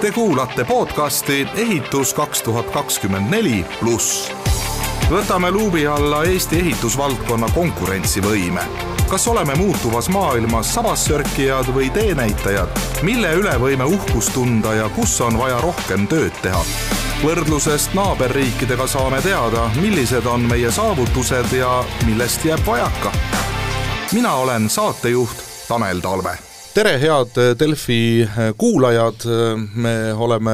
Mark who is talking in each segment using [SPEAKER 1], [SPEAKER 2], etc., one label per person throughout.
[SPEAKER 1] Te kuulate podcasti Ehitus kaks tuhat kakskümmend neli pluss. võtame luubi alla Eesti ehitusvaldkonna konkurentsivõime. kas oleme muutuvas maailmas sabassörkijad või teenäitajad, mille üle võime uhkust tunda ja kus on vaja rohkem tööd teha? võrdlusest naaberriikidega saame teada, millised on meie saavutused ja millest jääb vajaka. mina olen saatejuht Tanel Talve tere, head Delfi kuulajad, me oleme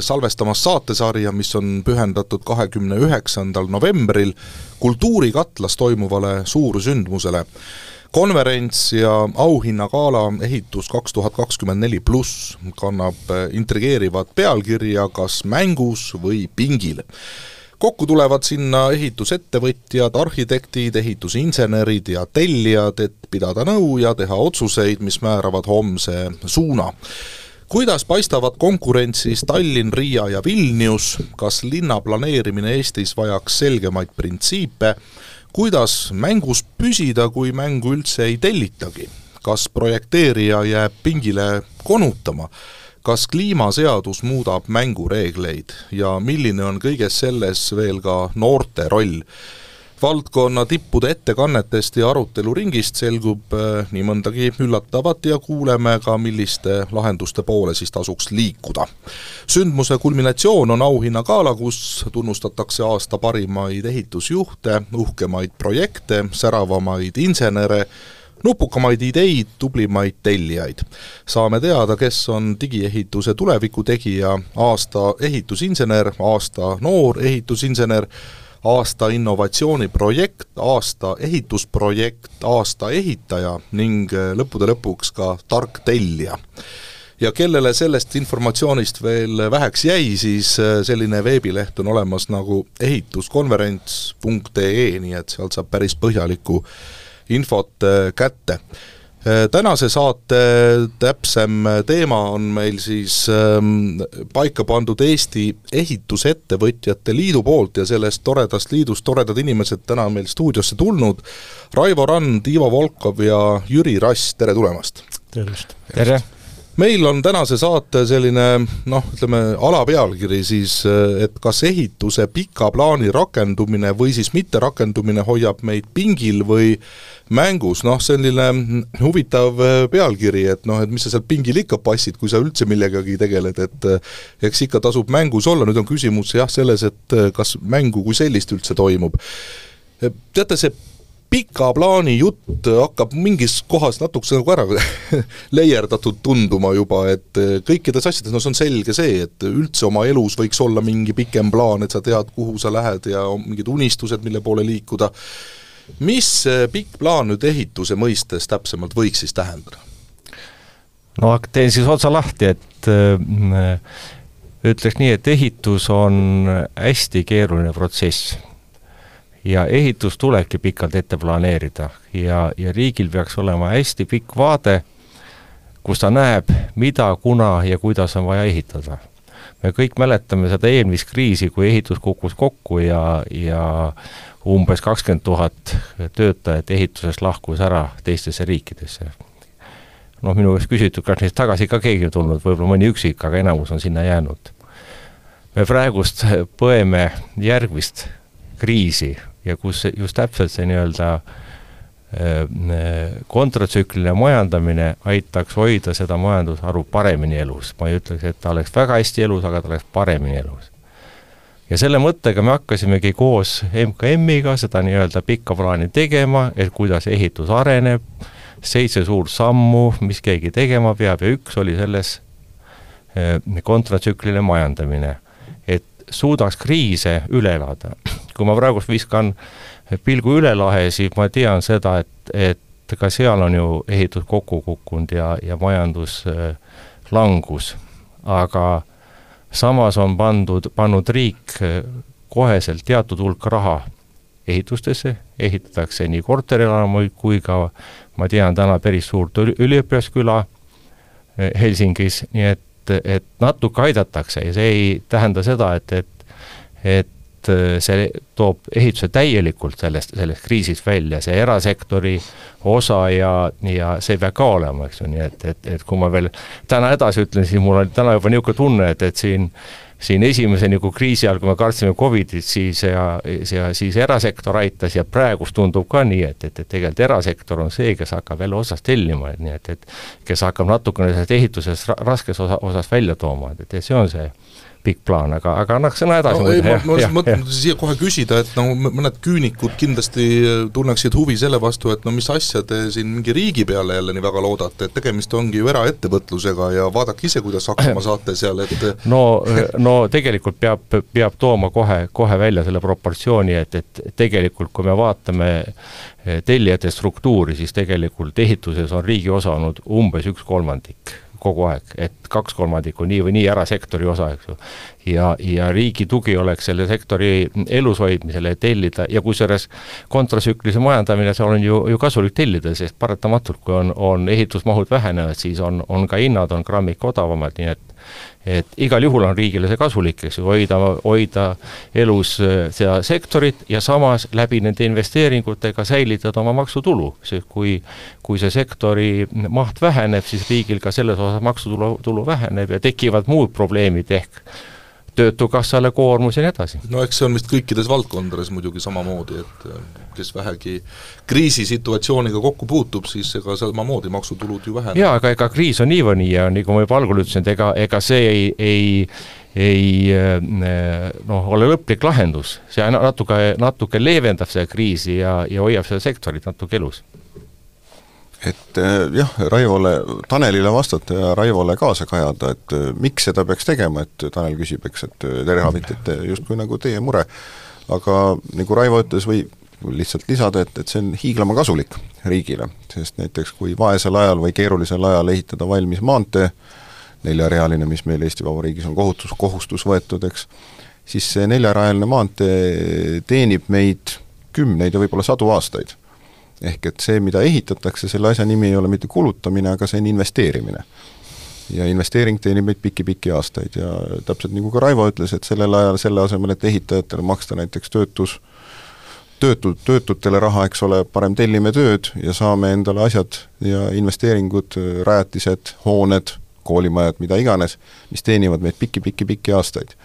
[SPEAKER 1] salvestamas saatesarja, mis on pühendatud kahekümne üheksandal novembril Kultuurikatlas toimuvale suursündmusele. konverents ja auhinnagala Ehitus kaks tuhat kakskümmend neli pluss kannab intrigeerivat pealkirja Kas mängus või pingil kokku tulevad sinna ehitusettevõtjad, arhitektid, ehitusinsenerid ja tellijad, et pidada nõu ja teha otsuseid, mis määravad homse suuna. Kuidas paistavad konkurentsis Tallinn, Riia ja Vilnius, kas linna planeerimine Eestis vajaks selgemaid printsiipe, kuidas mängus püsida, kui mängu üldse ei tellitagi, kas projekteerija jääb pingile konutama kas kliimaseadus muudab mängureegleid ja milline on kõiges selles veel ka noorte roll? valdkonna tippude ettekannetest ja aruteluringist selgub äh, nii mõndagi üllatavat ja kuuleme ka, milliste lahenduste poole siis tasuks liikuda. sündmuse kulminatsioon on auhinnagala, kus tunnustatakse aasta parimaid ehitusjuhte, uhkemaid projekte, säravamaid insenere, nupukamaid ideid, tublimaid tellijaid. saame teada, kes on digiehituse tuleviku tegija, aasta ehitusinsener, aasta noor ehitusinsener, aasta innovatsiooniprojekt, aasta ehitusprojekt, aasta ehitaja ning lõppude lõpuks ka tark tellija ja kellele sellest informatsioonist veel väheks jäi, siis selline veebileht on olemas nagu ehituskonverents.ee, nii et sealt saab päris põhjaliku infot äh, kätte. Äh, tänase saate täpsem teema on meil siis ähm, paika pandud Eesti Ehitusettevõtjate Liidu poolt ja sellest toredast liidust toredad inimesed täna meil stuudiosse tulnud, Raivo Rand, Ivo Volkov ja Jüri Rass, tere tulemast!
[SPEAKER 2] tervist!
[SPEAKER 3] tere!
[SPEAKER 1] Meil on tänase saate selline noh, ütleme alapealkiri siis, et kas ehituse pika plaani rakendumine või siis mitterakendumine hoiab meid pingil või mängus, noh selline huvitav pealkiri, et noh, et mis sa seal pingil ikka passid, kui sa üldse millegagi tegeled, et eks ikka tasub mängus olla, nüüd on küsimus jah selles, et kas mängu kui sellist üldse toimub. teate, see pika plaani jutt hakkab mingis kohas natukese nagu ära leierdatud tunduma juba, et kõikides asjades, no see on selge see, et üldse oma elus võiks olla mingi pikem plaan, et sa tead, kuhu sa lähed ja mingid unistused, mille poole liikuda, mis pikk plaan nüüd ehituse mõistes täpsemalt võiks siis tähendada?
[SPEAKER 3] no teen siis otsa lahti, et äh, ütleks nii, et ehitus on hästi keeruline protsess ja ehitus tulebki pikalt ette planeerida ja, ja riigil peaks olema hästi pikk vaade, kus ta näeb, mida, kuna ja kuidas on vaja ehitada. me kõik mäletame seda eelmist kriisi, kui ehitus kukkus kokku ja, ja umbes kakskümmend tuhat töötajat ehitusest lahkus ära teistesse riikidesse. noh, minu käest küsitud, kas neist tagasi ka keegi on tulnud, võib-olla mõni üksik, aga enamus on sinna jäänud. me praegust põeme järgmist kriisi ja kus just täpselt see nii-öelda äh, kontratsükliline majandamine aitaks hoida seda majandusharu paremini elus. ma ei ütleks, et ta oleks väga hästi elus, aga ta oleks paremini elus. ja selle mõttega me hakkasimegi koos MKM-iga seda nii-öelda pikka plaani tegema, et kuidas ehitus areneb, seitse suurt sammu, mis keegi tegema peab ja üks oli selles äh, kontratsükliline majandamine. et suudaks kriise üle elada kui ma praegust viskan pilgu üle lahe, siis ma tean seda, et, et ka seal on ju ehitus kokku kukkunud ja, ja majandus äh, aga samas on pandud, pannud riik äh, koheselt teatud hulk raha ehitustesse, ehitatakse nii korterelamuid kui ka ma tean täna päris suurt üliõpilasküla äh, Helsingis, nii et, et natuke aidatakse ja see ei tähenda seda, et, et et et see toob ehituse täielikult sellest, sellest kriisist välja, see erasektori osa ja, ja see peab ka olema, eks ju, nii et, et, et kui ma veel täna edasi ütlen, siis mul on täna juba niisugune tunne, et, et siin siin esimese nagu kriisi ajal, kui me kartsime Covidit, siis ja, ja siis erasektor aitas ja praegust tundub ka nii, et, et, et tegelikult erasektor on see, kes hakkab jälle otsast tellima, et nii et, et kes hakkab natukene sellest ehitusest raskes osa, osas välja tooma, et, et see on see pikk plaan, aga, aga annaks sõna edasi
[SPEAKER 1] no,. ei, ma, ma lihtsalt mõtlen siia kohe küsida, et no mõned küünikud kindlasti tunneksid huvi selle vastu, et no mis asja te siin mingi riigi peale jälle nii väga loodate, et tegemist ongi ju eraettevõtlusega ja vaadake ise, kuidas hakkama saate seal, et
[SPEAKER 3] no, no tegelikult peab, peab tooma kohe, kohe välja selle proportsiooni, et, et tegelikult kui me vaatame tellijate struktuuri, siis tegelikult ehituses on riigi osa olnud umbes üks kolmandik kogu aeg, et kaks kolmandikku nii või nii erasektori osa, eks ju. ja, ja riigi tugi oleks selle sektori elushoidmisele tellida ja kusjuures kontratsüklilise majandamine, seal on ju, ju kasulik tellida, sest paratamatult, kui on, on ehitusmahud vähenevad, siis on, on ka hinnad, on grammik odavamad, nii et et igal juhul on riigile see kasulik, eks ju, hoida, hoida elus äh, seda sektorit ja samas läbi nende investeeringutega säilitada oma maksutulu, sest kui kui see sektori maht väheneb, siis riigil ka selles osas maksutulu, tulu väheneb ja tekivad muud probleemid, ehk Töötukassale koormus ja nii edasi.
[SPEAKER 1] no eks see on vist kõikides valdkondades muidugi samamoodi, et äh, kes vähegi kriisisituatsiooniga kokku puutub, siis ega samamoodi maksutulud ju vähenevad.
[SPEAKER 3] jaa, aga ega kriis on nii või nii ja nagu ma juba algul ütlesin, et ega, ega see ei, ei ei äh, noh, ole lõplik lahendus, see natuke, natuke leevendab seda kriisi ja, ja hoiab seda sektorit natuke elus
[SPEAKER 2] et eh, jah, Raivole, Tanelile vastata ja Raivole kaasa kajada, et eh, miks seda peaks tegema, et Tanel küsib, eks, et eh, te rehabilitate justkui nagu teie mure, aga nagu Raivo ütles, või lihtsalt lisada, et, et see on hiiglama kasulik riigile, sest näiteks kui vaesel ajal või keerulisel ajal ehitada valmis maantee, neljarealine, mis meil Eesti Vabariigis on kohutus, kohustus võetud, eks, siis see neljarajaline maantee teenib meid kümneid ja võib-olla sadu aastaid ehk et see, mida ehitatakse, selle asja nimi ei ole mitte kulutamine, aga see on investeerimine. ja investeering teenib meid pikki-pikki aastaid ja täpselt nagu ka Raivo ütles, et sellel ajal selle asemel, et ehitajatele maksta näiteks töötus, töötud, töötutele raha, eks ole, parem tellime tööd ja saame endale asjad ja investeeringud, rajatised, hooned, koolimajad, mida iganes, mis teenivad meid pikki-pikki-pikki aastaid.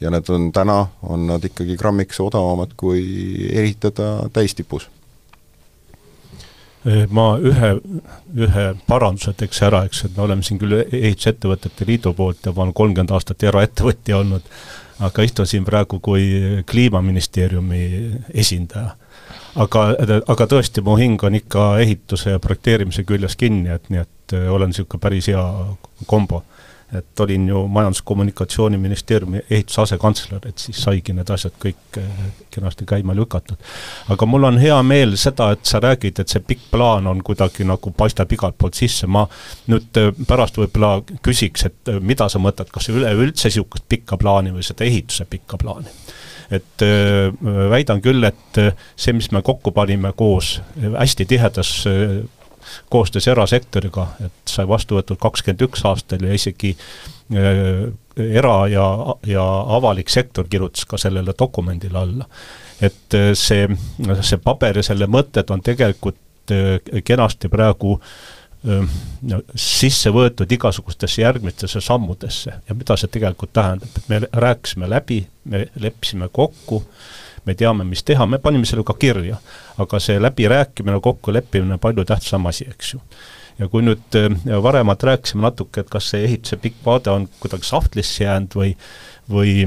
[SPEAKER 2] ja need on täna, on nad ikkagi grammiks odavamad kui ehitada täistipus
[SPEAKER 4] ma ühe, ühe paranduse teeks ära, eks, et me oleme siin küll Ehitusettevõtete Liidu poolt ja ma olen kolmkümmend aastat eraettevõtja olnud, aga istun siin praegu kui Kliimaministeeriumi esindaja. aga, aga tõesti, mu hing on ikka ehituse ja projekteerimise küljes kinni, et nii et olen niisugune päris hea kombo et olin ju Majandus-Kommunikatsiooniministeeriumi ehituse asekantsler, et siis saigi need asjad kõik eh, kenasti käima lükatud. aga mul on hea meel seda, et sa räägid, et see pikk plaan on kuidagi nagu paistab igalt poolt sisse, ma nüüd eh, pärast võib-olla küsiks, et eh, mida sa mõtled, kas üleüldse niisugust pikka plaani või seda ehituse pikka plaani? et äh, väidan küll, et see, mis me kokku panime koos hästi tihedas koostöös erasektoriga, et sai vastu võetud kakskümmend üks aastal ja isegi äh, era- ja, ja avalik sektor kirjutas ka sellele dokumendile alla. et äh, see, see paber ja selle mõtted on tegelikult äh, kenasti praegu no, sisse võetud igasugustesse järgmistesse sammudesse ja mida see tegelikult tähendab, et me rääkisime läbi, me leppisime kokku äh, me teame, mis teha, me panime selle ka kirja. aga see läbirääkimine, kokkuleppimine on palju tähtsam asi, eks ju. ja kui nüüd äh, varemalt rääkisime natuke, et kas see ehituse pikk vaade on kuidagi sahtlisse jäänud või või,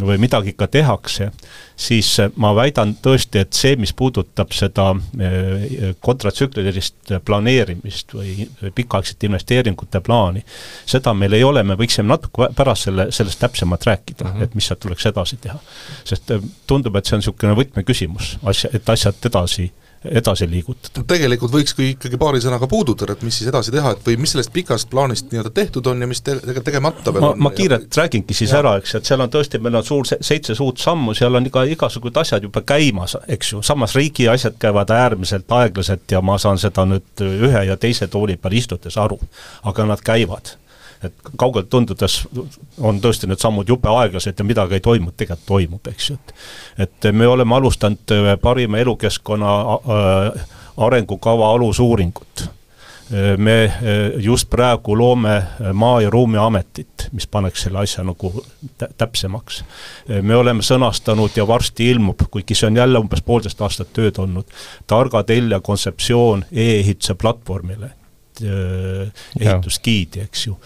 [SPEAKER 4] või midagi ka tehakse, siis ma väidan tõesti, et see, mis puudutab seda eh, kontratsüklilist planeerimist või pikaaegset investeeringute plaani, seda meil ei ole, me võiksime natuke pärast selle, sellest täpsemalt rääkida mm, -hmm. et mis sealt tuleks edasi teha. sest eh, tundub, et see on niisugune võtmeküsimus, asja, et asjad edasi edasi liigutada.
[SPEAKER 1] tegelikult võikski ikkagi paari sõnaga puudutada, et mis siis edasi teha, et või mis sellest pikast plaanist nii-öelda tehtud on ja mis te-, tegemata veel
[SPEAKER 4] ma,
[SPEAKER 1] on?
[SPEAKER 4] ma kiirelt ja... räägingi siis ja. ära, eks, et seal on tõesti, meil on suur se-, seitse suurt sammu, seal on iga, igasugused asjad juba käimas, eks ju, samas riigi asjad käivad äärmiselt aeglaselt ja ma saan seda nüüd ühe ja teise tooli peal istudes aru, aga nad käivad et kaugelt tundudes on tõesti need sammud jube aeglased ja midagi ei toimu, tegelikult toimub, eks ju, et et me oleme alustanud parima elukeskkonna äh, arengukava alusuuringut me eh, just praegu loome Maa- ja Ruumiametit, mis paneks selle asja nagu täpsemaks. Me oleme sõnastanud ja varsti ilmub, kuigi see on jälle umbes poolteist aastat tööd olnud, targa tellija kontseptsioon e-ehituse platvormile, ehitusgiidi, eks ju.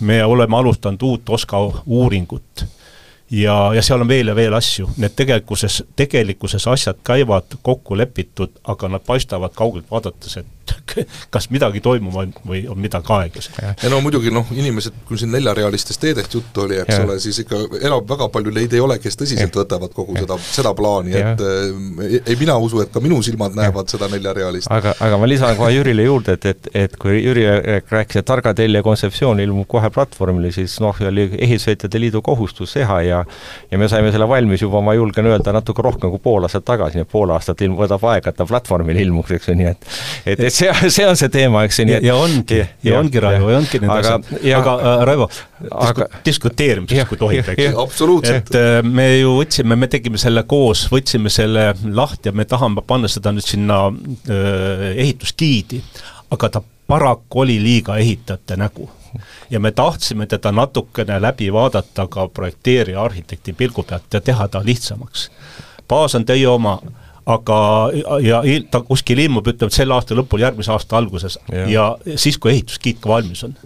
[SPEAKER 4] me oleme alustanud uut OSKA uuringut. Ja, ja seal on veel ja veel asju, need tegelikkuses, tegelikkuses asjad käivad kokku lepitud, aga nad paistavad kaugelt vaadates, et kas midagi toimub või on midagi aeglaselt.
[SPEAKER 1] ja no muidugi noh, inimesed, kui siin neljarealistest teedest juttu oli, eks ja. ole, siis ikka elab väga palju neid ei ole, kes tõsiselt ja. võtavad kogu ja. seda, seda plaani, et äh, ei mina usu, et ka minu silmad näevad ja. seda neljarealist.
[SPEAKER 3] aga, aga ma lisan kohe Jürile juurde, et, et, et kui Jüri rääkis, et targa tellija kontseptsioon ilmub kohe platvormile, siis noh, oli Ehitusveitjate Liidu kohustus teha ja ja me saime selle valmis juba, ma julgen öelda, natuke rohkem kui pool aastat tagasi, nii et pool aastat ilm-, võtab aega, et ta platvormile ilmuks, eks ju, nii et et, et see, see on see teema, eks ju, nii
[SPEAKER 4] et ja ongi, ja ongi, Raivo, ja ongi need asjad, aga äh, Raivo, aga diskuteerimiseks, kui tohib, eks.
[SPEAKER 1] absoluutselt.
[SPEAKER 4] et äh, me ju võtsime, me tegime selle koos, võtsime selle lahti ja me tahame panna seda nüüd sinna äh, ehitusgiidi, aga ta paraku oli liiga ehitajate nägu ja me tahtsime teda natukene läbi vaadata ka projekteerija arhitekti pilgu pealt ja teha ta lihtsamaks. baas on teie oma aga, ja ta kuskil ilmub, ütleme, et selle aasta lõpul, järgmise aasta alguses ja, ja siis, kui ehituskiit ka valmis on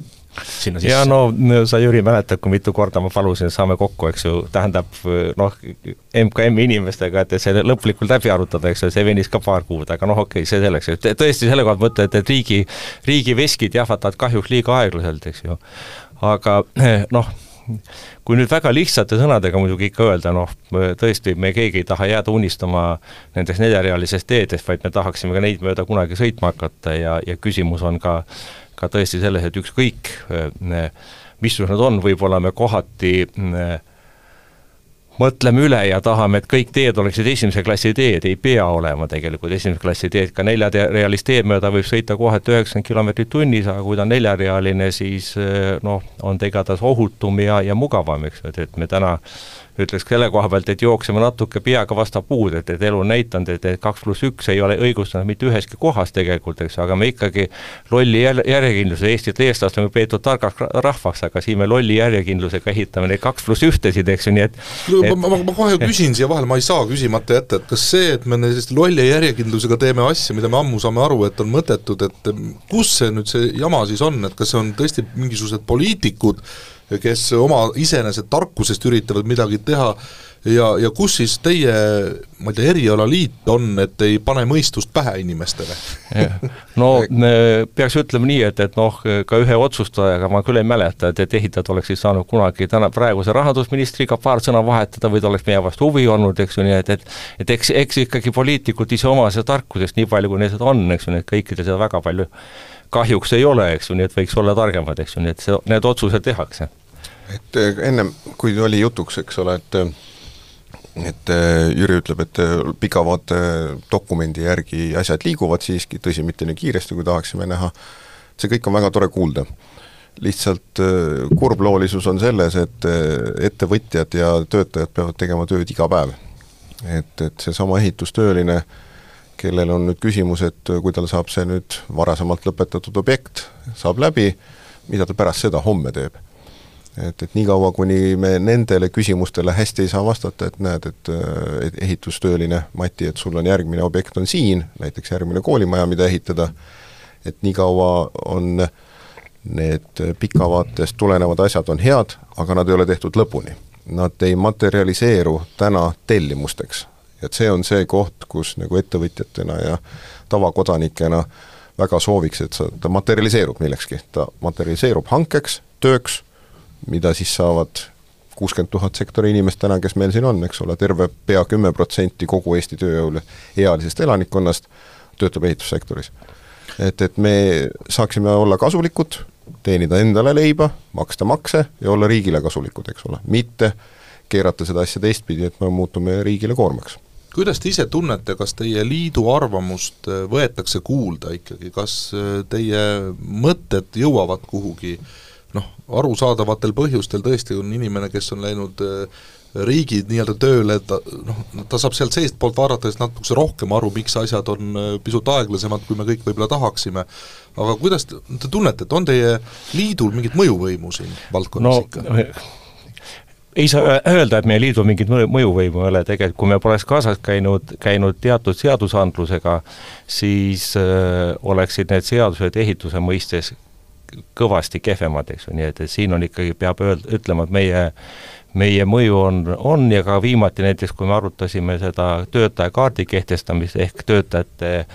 [SPEAKER 4] sinna sisse.
[SPEAKER 3] ja no sa, Jüri, mäletad, kui mitu korda ma palusin, et saame kokku, eks ju, tähendab noh, MKM-i inimestega, et see lõplikult läbi arutada, eks ju, see venis ka paar kuud, aga noh, okei okay,, see selleks, tõesti selle koha pealt et, et riigi, riigi veskid jahvatavad kahjuks liiga aeglaselt, eks ju. aga noh kui nüüd väga lihtsate sõnadega muidugi ikka öelda, noh, tõesti, me keegi ei taha jääda unistama nendest neljarealisest teedest, vaid me tahaksime ka neid mööda kunagi sõitma hakata ja, ja küsimus on ka, ka tõesti selles, et ükskõik, missugused nad on, võib-olla me kohati mõtleme üle ja tahame, et kõik teed oleksid esimese klassi teed, ei pea olema tegelikult esimese klassi teed, ka neljarealist teed mööda võib sõita kohati üheksakümmend kilomeetrit tunnis, aga kui ta on neljarealine, siis noh, on ta igatahes ohutum ja, ja mugavam, eks. Ju, et, et me täna ütleks selle koha pealt, et jookseme natuke peaga vastu puud, et, et elu on näidanud, et, et kaks pluss üks ei ole õigustanud mitte üheski kohas tegelikult, eks aga me ikkagi lolli jär-, järjekindluse, Eestit eestlast on peetud targaks rahvaks, aga siin me lolli järjekindlusega ehitame neid kaks pluss ühtesid, eks ju, nii et,
[SPEAKER 1] et ma, ma, ma kohe küsin siia vahele, ma ei saa küsimata jätta, et kas see, et me sellist lolli järjekindlusega teeme asja, mida me ammu saame aru, et on mõttetud, et kus see nüüd see jama siis on, et kas see on tõesti mingisugused poliitikud, kes oma iseenese tarkusest üritavad midagi teha ja, ja kus siis teie, ma ei tea, erialaliit on, et ei pane mõistust pähe inimestele?
[SPEAKER 3] no peaks ütlema nii, et, et noh, ka ühe otsustajaga ma küll ei mäleta, et, et ehitajad oleksid saanud kunagi täna praeguse rahandusministriga paar sõna vahetada või ta oleks meie vastu huvi olnud, eks ju, nii et, et et eks, eks ikkagi poliitikud ise oma seda tarkusest, nii palju kui neil seda on, eks ju, nii et kõikidel seda väga palju kahjuks ei ole, eks ju, nii et võiks olla targemad, eks ju, nii et see, need otsused tehakse.
[SPEAKER 2] Et eh, ennem, kui oli jutuks, eks ole, et et eh, Jüri ütleb, et eh, pika vaate dokumendi järgi asjad liiguvad siiski, tõsi, mitte nii kiiresti, kui tahaksime näha, see kõik on väga tore kuulda. lihtsalt kurbloolisus on selles, et ettevõtjad ja töötajad peavad tegema tööd iga päev. et, et seesama ehitustööline kellel on nüüd küsimus, et kui tal saab see nüüd varasemalt lõpetatud objekt, saab läbi, mida ta pärast seda homme teeb. Et, et niikaua, kuni me nendele küsimustele hästi ei saa vastata, et näed, et, et ehitustööline Mati, et sul on järgmine objekt on siin, näiteks järgmine koolimaja, mida ehitada, et niikaua on need pikavaatest tulenevad asjad on head, aga nad ei ole tehtud lõpuni. Nad ei materialiseeru täna tellimusteks. Et see on see koht, kus nagu ettevõtjatena ja tavakodanikena väga sooviks, et sa, ta materialiseerub millekski, ta materialiseerub hankeks, tööks, mida siis saavad kuuskümmend tuhat sektori inimest täna, kes meil siin on, eks ole, terve pea kümme protsenti kogu Eesti tööjõule ealisest elanikkonnast töötab ehitussektoris. et, et me saaksime olla kasulikud, teenida endale leiba, maksta makse ja olla riigile kasulikud, eks ole, mitte keerata seda asja teistpidi, et me muutume riigile koormaks.
[SPEAKER 1] Kuidas te ise tunnete, kas teie liidu arvamust äh, võetakse kuulda ikkagi, kas äh, teie mõtted jõuavad kuhugi noh, arusaadavatel põhjustel tõesti on inimene, kes on läinud äh, riigi nii-öelda tööle, et ta noh, ta saab sealt seestpoolt vaadates natukese rohkem aru, miks asjad on äh, pisut aeglasemad, kui me kõik võib-olla tahaksime, aga kuidas te, te tunnete, et on teie liidul mingit mõjuvõimu siin valdkonnas no, ikka?
[SPEAKER 3] ei saa öelda, et meie liidul mingit mõjuvõimu ei ole, tegelikult kui me poleks kaasas käinud, käinud teatud seadusandlusega, siis äh, oleksid need seadused ehituse mõistes kõvasti kehvemad, eks ju, nii et, et siin on ikkagi, peab öeld-, ütlema, et meie meie mõju on, on ja ka viimati näiteks, kui me arutasime seda töötajakaardi kehtestamist ehk töötajate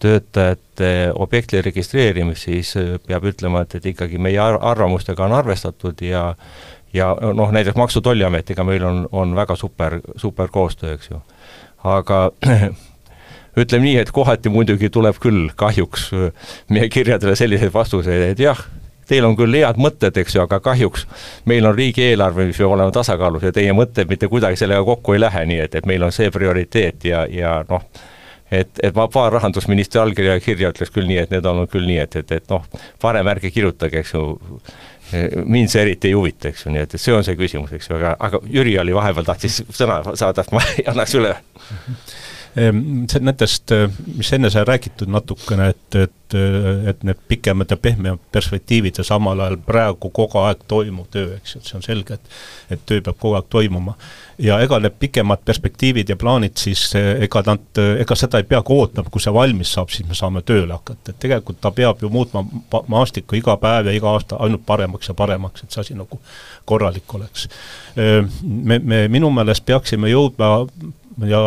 [SPEAKER 3] töötajate objekti registreerimist, siis peab ütlema, et, et ikkagi meie arvamustega on arvestatud ja ja noh, näiteks Maksu- Tolliametiga meil on, on väga super, super koostöö, eks ju. aga ütleme nii, et kohati muidugi tuleb küll kahjuks meie kirjadele selliseid vastuseid, et jah, teil on küll head mõtted, eks ju, aga kahjuks meil on riigieelarve, mis peab olema tasakaalus ja teie mõtted mitte kuidagi sellega kokku ei lähe, nii et, et meil on see prioriteet ja, ja noh, et, et ma paar rahandusministri allkirja kirja ütleks küll nii, et need on küll nii, et, et, et noh, parem ärge kirjutage, eks ju, mind see eriti ei huvita, eks ju, nii et, et see on see küsimus, eks ju, aga, aga Jüri oli vahepeal, tahtis sõna saada, et ma annaks üle
[SPEAKER 4] nendest, äh, mis enne sai räägitud natukene, et, et, äh, et need pikemad ja pehmemad perspektiivid ja samal ajal praegu kogu aeg toimuv töö, eks ju, et see on selge, et et töö peab kogu aeg toimuma. ja ega need pikemad perspektiivid ja plaanid siis, äh, ega nad, ega seda ei peagi ootama, kui see valmis saab, siis me saame tööle hakata, et tegelikult ta peab ju muutma maastikku iga päev ja iga aasta ainult paremaks ja paremaks, et see asi nagu korralik oleks. Ehm, me, me minu meelest peaksime jõudma ja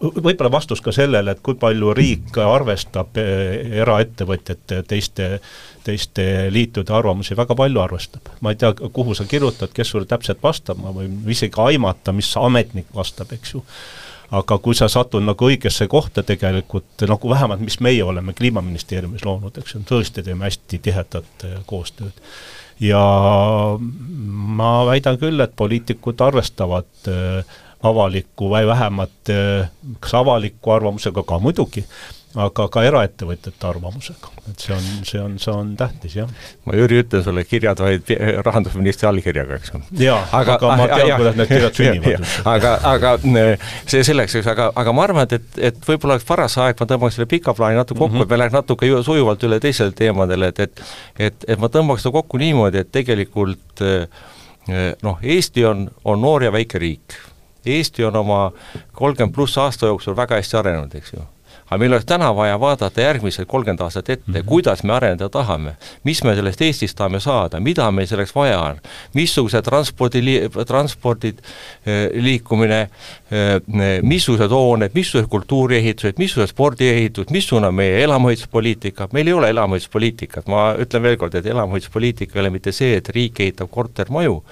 [SPEAKER 4] võib-olla vastus ka sellele, et kui palju riik arvestab eh, eraettevõtjate, teiste, teiste liitude arvamusi, väga palju arvestab. ma ei tea, kuhu sa kirjutad, kes sulle täpselt vastab, ma võin isegi aimata, mis ametnik vastab, eks ju aga kui sa satud nagu õigesse kohta tegelikult, nagu vähemalt mis meie oleme Kliimaministeeriumis loonud, eks ju, tõesti teeme hästi tihedat eh, koostööd. ja ma väidan küll, et poliitikud arvestavad äh, avaliku või vähemalt eh, kas avaliku arvamusega ka muidugi, aga ka eraettevõtjate arvamusega, et see on, see on, see on tähtis, jah.
[SPEAKER 3] ma Jüri ütlen sulle, kirjad olid rahandusministri allkirjaga, eks ju.
[SPEAKER 4] jaa, aga, aga ma tean, kuidas need kirjad sünnivad.
[SPEAKER 3] aga, aga see selleks, eks, aga, aga ma arvan, et, et, et võib-olla oleks paras aeg, ma tõmbaks selle pika plaani natuke kokku mm, -hmm. et me läheks natuke sujuvalt üle teisele teemadele, et, et et, et ma tõmbaks seda kokku niimoodi, et tegelikult eh, noh, Eesti on, on noor ja väike riik Eesti on oma kolmkümmend pluss aasta jooksul väga hästi arenenud, eks ju. aga meil oleks täna vaja vaadata järgmised kolmkümmend aastat ette mm, -hmm. kuidas me areneda tahame, mis me sellest Eestist tahame saada, mida meil selleks vaja on, missugused transpordi, transpordid, eh, liikumine, eh, missugused hooned, missugused kultuuriehitused, missugused spordiehitused, missugune on meie elamuehituspoliitika, meil ei ole elamuehituspoliitikat, ma ütlen veel kord, et elamuehituspoliitika ei ole mitte see, et riik ehitab kortermaju,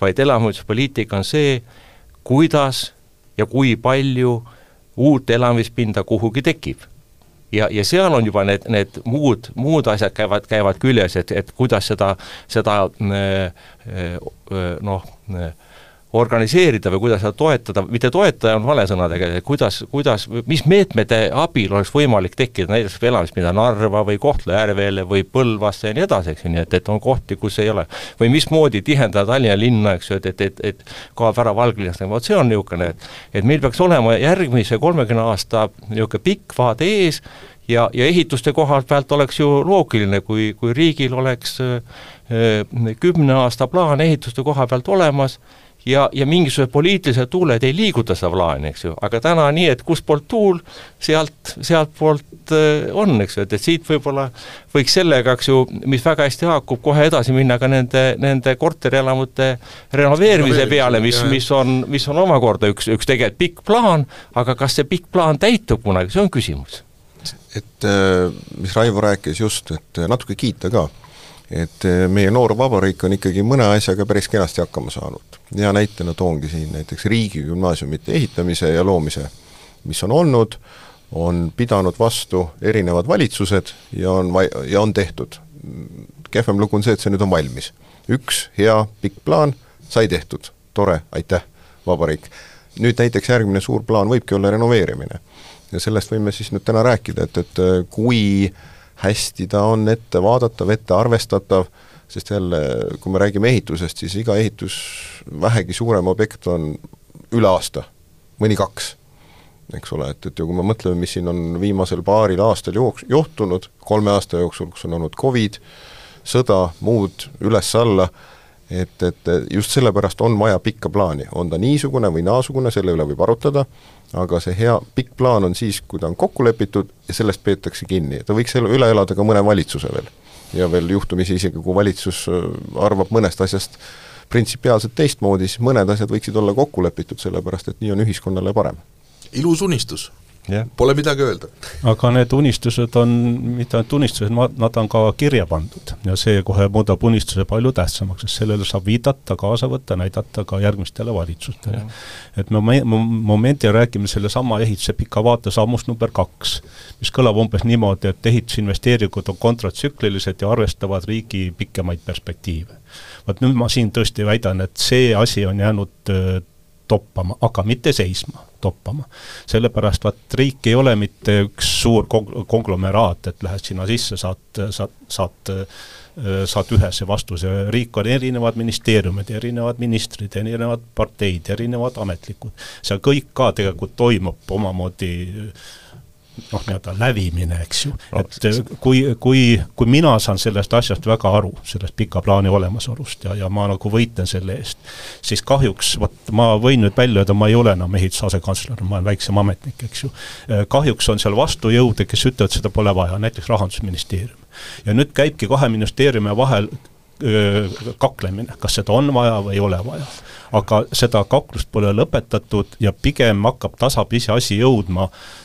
[SPEAKER 3] vaid elamuehituspoliitika on see, kuidas ja kui palju uut elamispinda kuhugi tekib. ja, ja seal on juba need, need muud, muud asjad käivad, käivad küljes, et, et kuidas seda, seda äh, äh, noh, organiseerida või kuidas seda toetada, mitte toetada on vale sõna tegelikult, kuidas, kuidas, mis meetmete abil oleks võimalik tekkida näiteks elamispinda Narva või Kohtla-Järvele või Põlvasse ja nii edasi, eks ju, nii et, et on kohti, kus ei ole. või mismoodi tihendada Tallinna linna, eks ju, et, et, et, et kaob ära Valglinnast, vot see on niisugune, et et meil peaks olema järgmise kolmekümne aasta niisugune pikk vaade ees ja, ja ehituste koha pealt oleks ju loogiline, kui, kui riigil oleks kümne aasta plaan ehituste koha pealt olemas ja, ja mingisugused poliitilised tuuled ei liiguta seda plaani, eks ju, aga täna nii, et kustpoolt tuul, sealt, sealtpoolt äh, on, eks ju, et, et siit võib-olla võiks sellega, eks ju, mis väga hästi haakub, kohe edasi minna ka nende, nende korterelamute renoveerimise peale, mis, mis on, mis on omakorda üks, üks tegelikult pikk plaan, aga kas see pikk plaan täitub kunagi, see on küsimus.
[SPEAKER 2] et äh, mis Raivo rääkis just, et natuke kiita ka et eh, meie noor vabariik on ikkagi mõne asjaga päris kenasti hakkama saanud. hea näitena toongi siin näiteks riigigümnaasiumite ehitamise ja loomise, mis on olnud, on pidanud vastu erinevad valitsused ja on va-, ja on tehtud. kehvem lugu on see, et see nüüd on valmis. üks hea pikk plaan sai tehtud, tore, aitäh, vabariik. nüüd näiteks järgmine suur plaan võibki olla renoveerimine. ja sellest võime siis nüüd täna rääkida, et, et kui äh, hästi ta on ette vaadatav, ette arvestatav, sest jälle, kui me räägime ehitusest, siis iga ehitus, vähegi suurem objekt on üle aasta, mõni kaks eks ole, et, et ja kui me mõtleme, mis siin on viimasel paaril aastal jooks-, juhtunud, kolme aasta jooksul, kus on olnud Covid, sõda, muud üles-alla, et, et just sellepärast on vaja pikka plaani, on ta niisugune või naasugune, selle üle võib arutada, aga see hea pikk plaan on siis, kui ta on kokku lepitud ja sellest peetakse kinni, ta võiks üle elada ka mõne valitsuse veel. ja veel juhtumisi isegi, kui valitsus äh, arvab mõnest asjast printsipiaalselt teistmoodi, siis mõned asjad võiksid olla kokku lepitud, sellepärast et nii on ühiskonnale parem.
[SPEAKER 1] Ilus unistus yeah.. Pole midagi öelda.
[SPEAKER 4] aga need unistused on, mitte ainult unistused, nad on ka kirja pandud ja see kohe muudab unistuse palju tähtsamaks, sest sellele saab viidata, kaasa võtta, näidata ka järgmistele valitsustele yeah.. et me momenti räägime sellesama ehituse pika vaate sammust number kaks, mis kõlab umbes niimoodi, et ehitusinvesteeringud on kontratsüklilised ja arvestavad riigi pikemaid perspektiive. vot nüüd ma siin tõesti väidan, et see asi on jäänud toppama, aga mitte seisma, toppama. sellepärast vaat riik ei ole mitte üks suur kong-, konglomeraat, et lähed sinna sisse, saad, saad, saad saad ühese vastuse, riik on erinevad ministeeriumid, erinevad ministrid, erinevad parteid, erinevad ametlikud. seal kõik ka tegelikult toimub omamoodi noh, nii-öelda lävimine, eks ju no,. et äh, kui, kui, kui mina saan sellest asjast väga aru, sellest pika plaani olemasolust ja, ja ma nagu võitlen selle eest, siis kahjuks, vot ma võin nüüd välja öelda, ma ei ole enam ehituse asekantsler, ma olen väiksem ametnik, eks ju. Äh, kahjuks on seal vastujõude, kes ütlevad, seda pole vaja, näiteks Rahandusministeerium. ja nüüd käibki kahe ministeeriumi vahel äh, kaklemine, kas seda on vaja või ei ole vaja. aga seda kaklust pole lõpetatud ja pigem hakkab tasapisi asi jõudma öö,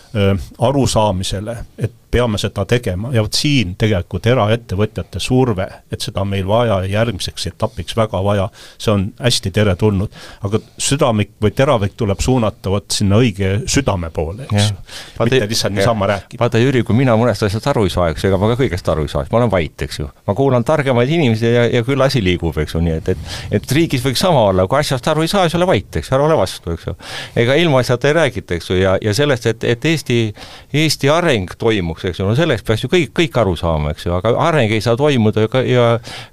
[SPEAKER 4] arusaamisele, et peame seda tegema ja vot siin tegelikult eraettevõtjate surve, et seda on meil vaja ja järgmiseks etapiks väga vaja, see on hästi teretulnud. aga südamik või teravik tuleb suunata vot sinna õige südame poole, eks ju. mitte lihtsalt niisama rääkida.
[SPEAKER 3] vaata Jüri, kui mina mõnest asjast aru ei saa, eks ju, ega ma ka kõigest aru ei saa, ma olen vait, eks ju. ma kuulan targemaid inimesi ja, ja küll asi liigub, eks ju, nii et, et et riigis võiks sama olla, kui asjast aru ei saa, siis ole vait, eks ju, ära ole vastu, eks ju. ega ilmaasjata ei räägita, eks ju, ja, ja sellest, et, et Eesti, Eesti areng toimuks, eks ju, no sellest peaks ju kõik, kõik aru saama, eks ju, aga areng ei saa toimuda ju ka ja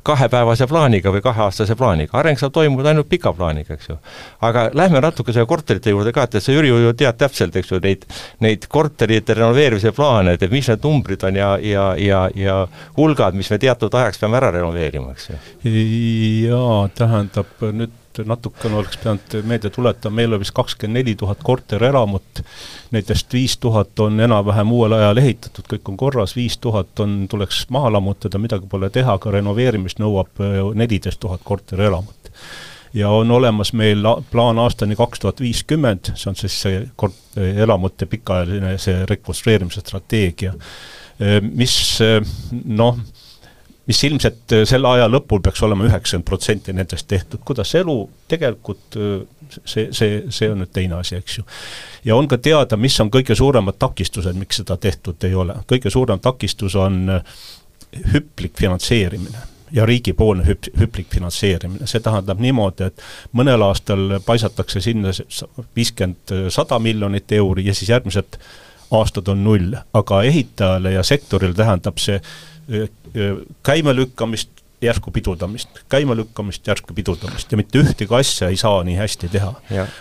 [SPEAKER 3] kahepäevase plaaniga või kaheaastase plaaniga, areng saab toimuda ainult pika plaaniga, eks ju. aga lähme natuke selle korterite juurde ka, et, et sa, Jüri, ju tead täpselt, eks ju, neid, neid korterite renoveerimise plaane, et mis need numbrid on ja, ja, ja, ja hulgad, mis me teatud ajaks peame ära renoveerima, eks ju.
[SPEAKER 4] jaa, tähendab nüüd natukene oleks pidanud meelde tuletama, meil on vist kakskümmend neli tuhat korterelamut, nendest viis tuhat on enam-vähem uuel ajal ehitatud, kõik on korras, viis tuhat on, tuleks maha lammutada, midagi pole teha, aga renoveerimist nõuab äh, neliteist tuhat korterelamut. ja on olemas meil plaan aastani kaks tuhat viiskümmend, see on siis see kort-, elamute pikaajaline see rekonstrueerimise strateegia, äh, mis äh, noh, mis ilmselt äh, selle aja lõpul peaks olema üheksakümmend protsenti nendest tehtud, kuidas elu tegelikult äh, see, see, see on nüüd teine asi, eks ju. ja on ka teada, mis on kõige suuremad takistused, miks seda tehtud ei ole, kõige suurem takistus on äh, hüplik finantseerimine ja riigipoolne hüp-, hüplik finantseerimine, see tähendab niimoodi, et mõnel aastal paisatakse sinna viiskümmend, sada miljonit euri ja siis järgmised aastad on null, aga ehitajale ja sektorile tähendab see käimelükkamist, järsku pidurdamist, käimelükkamist, järsku pidurdamist ja mitte ühtegi asja ei saa nii hästi teha.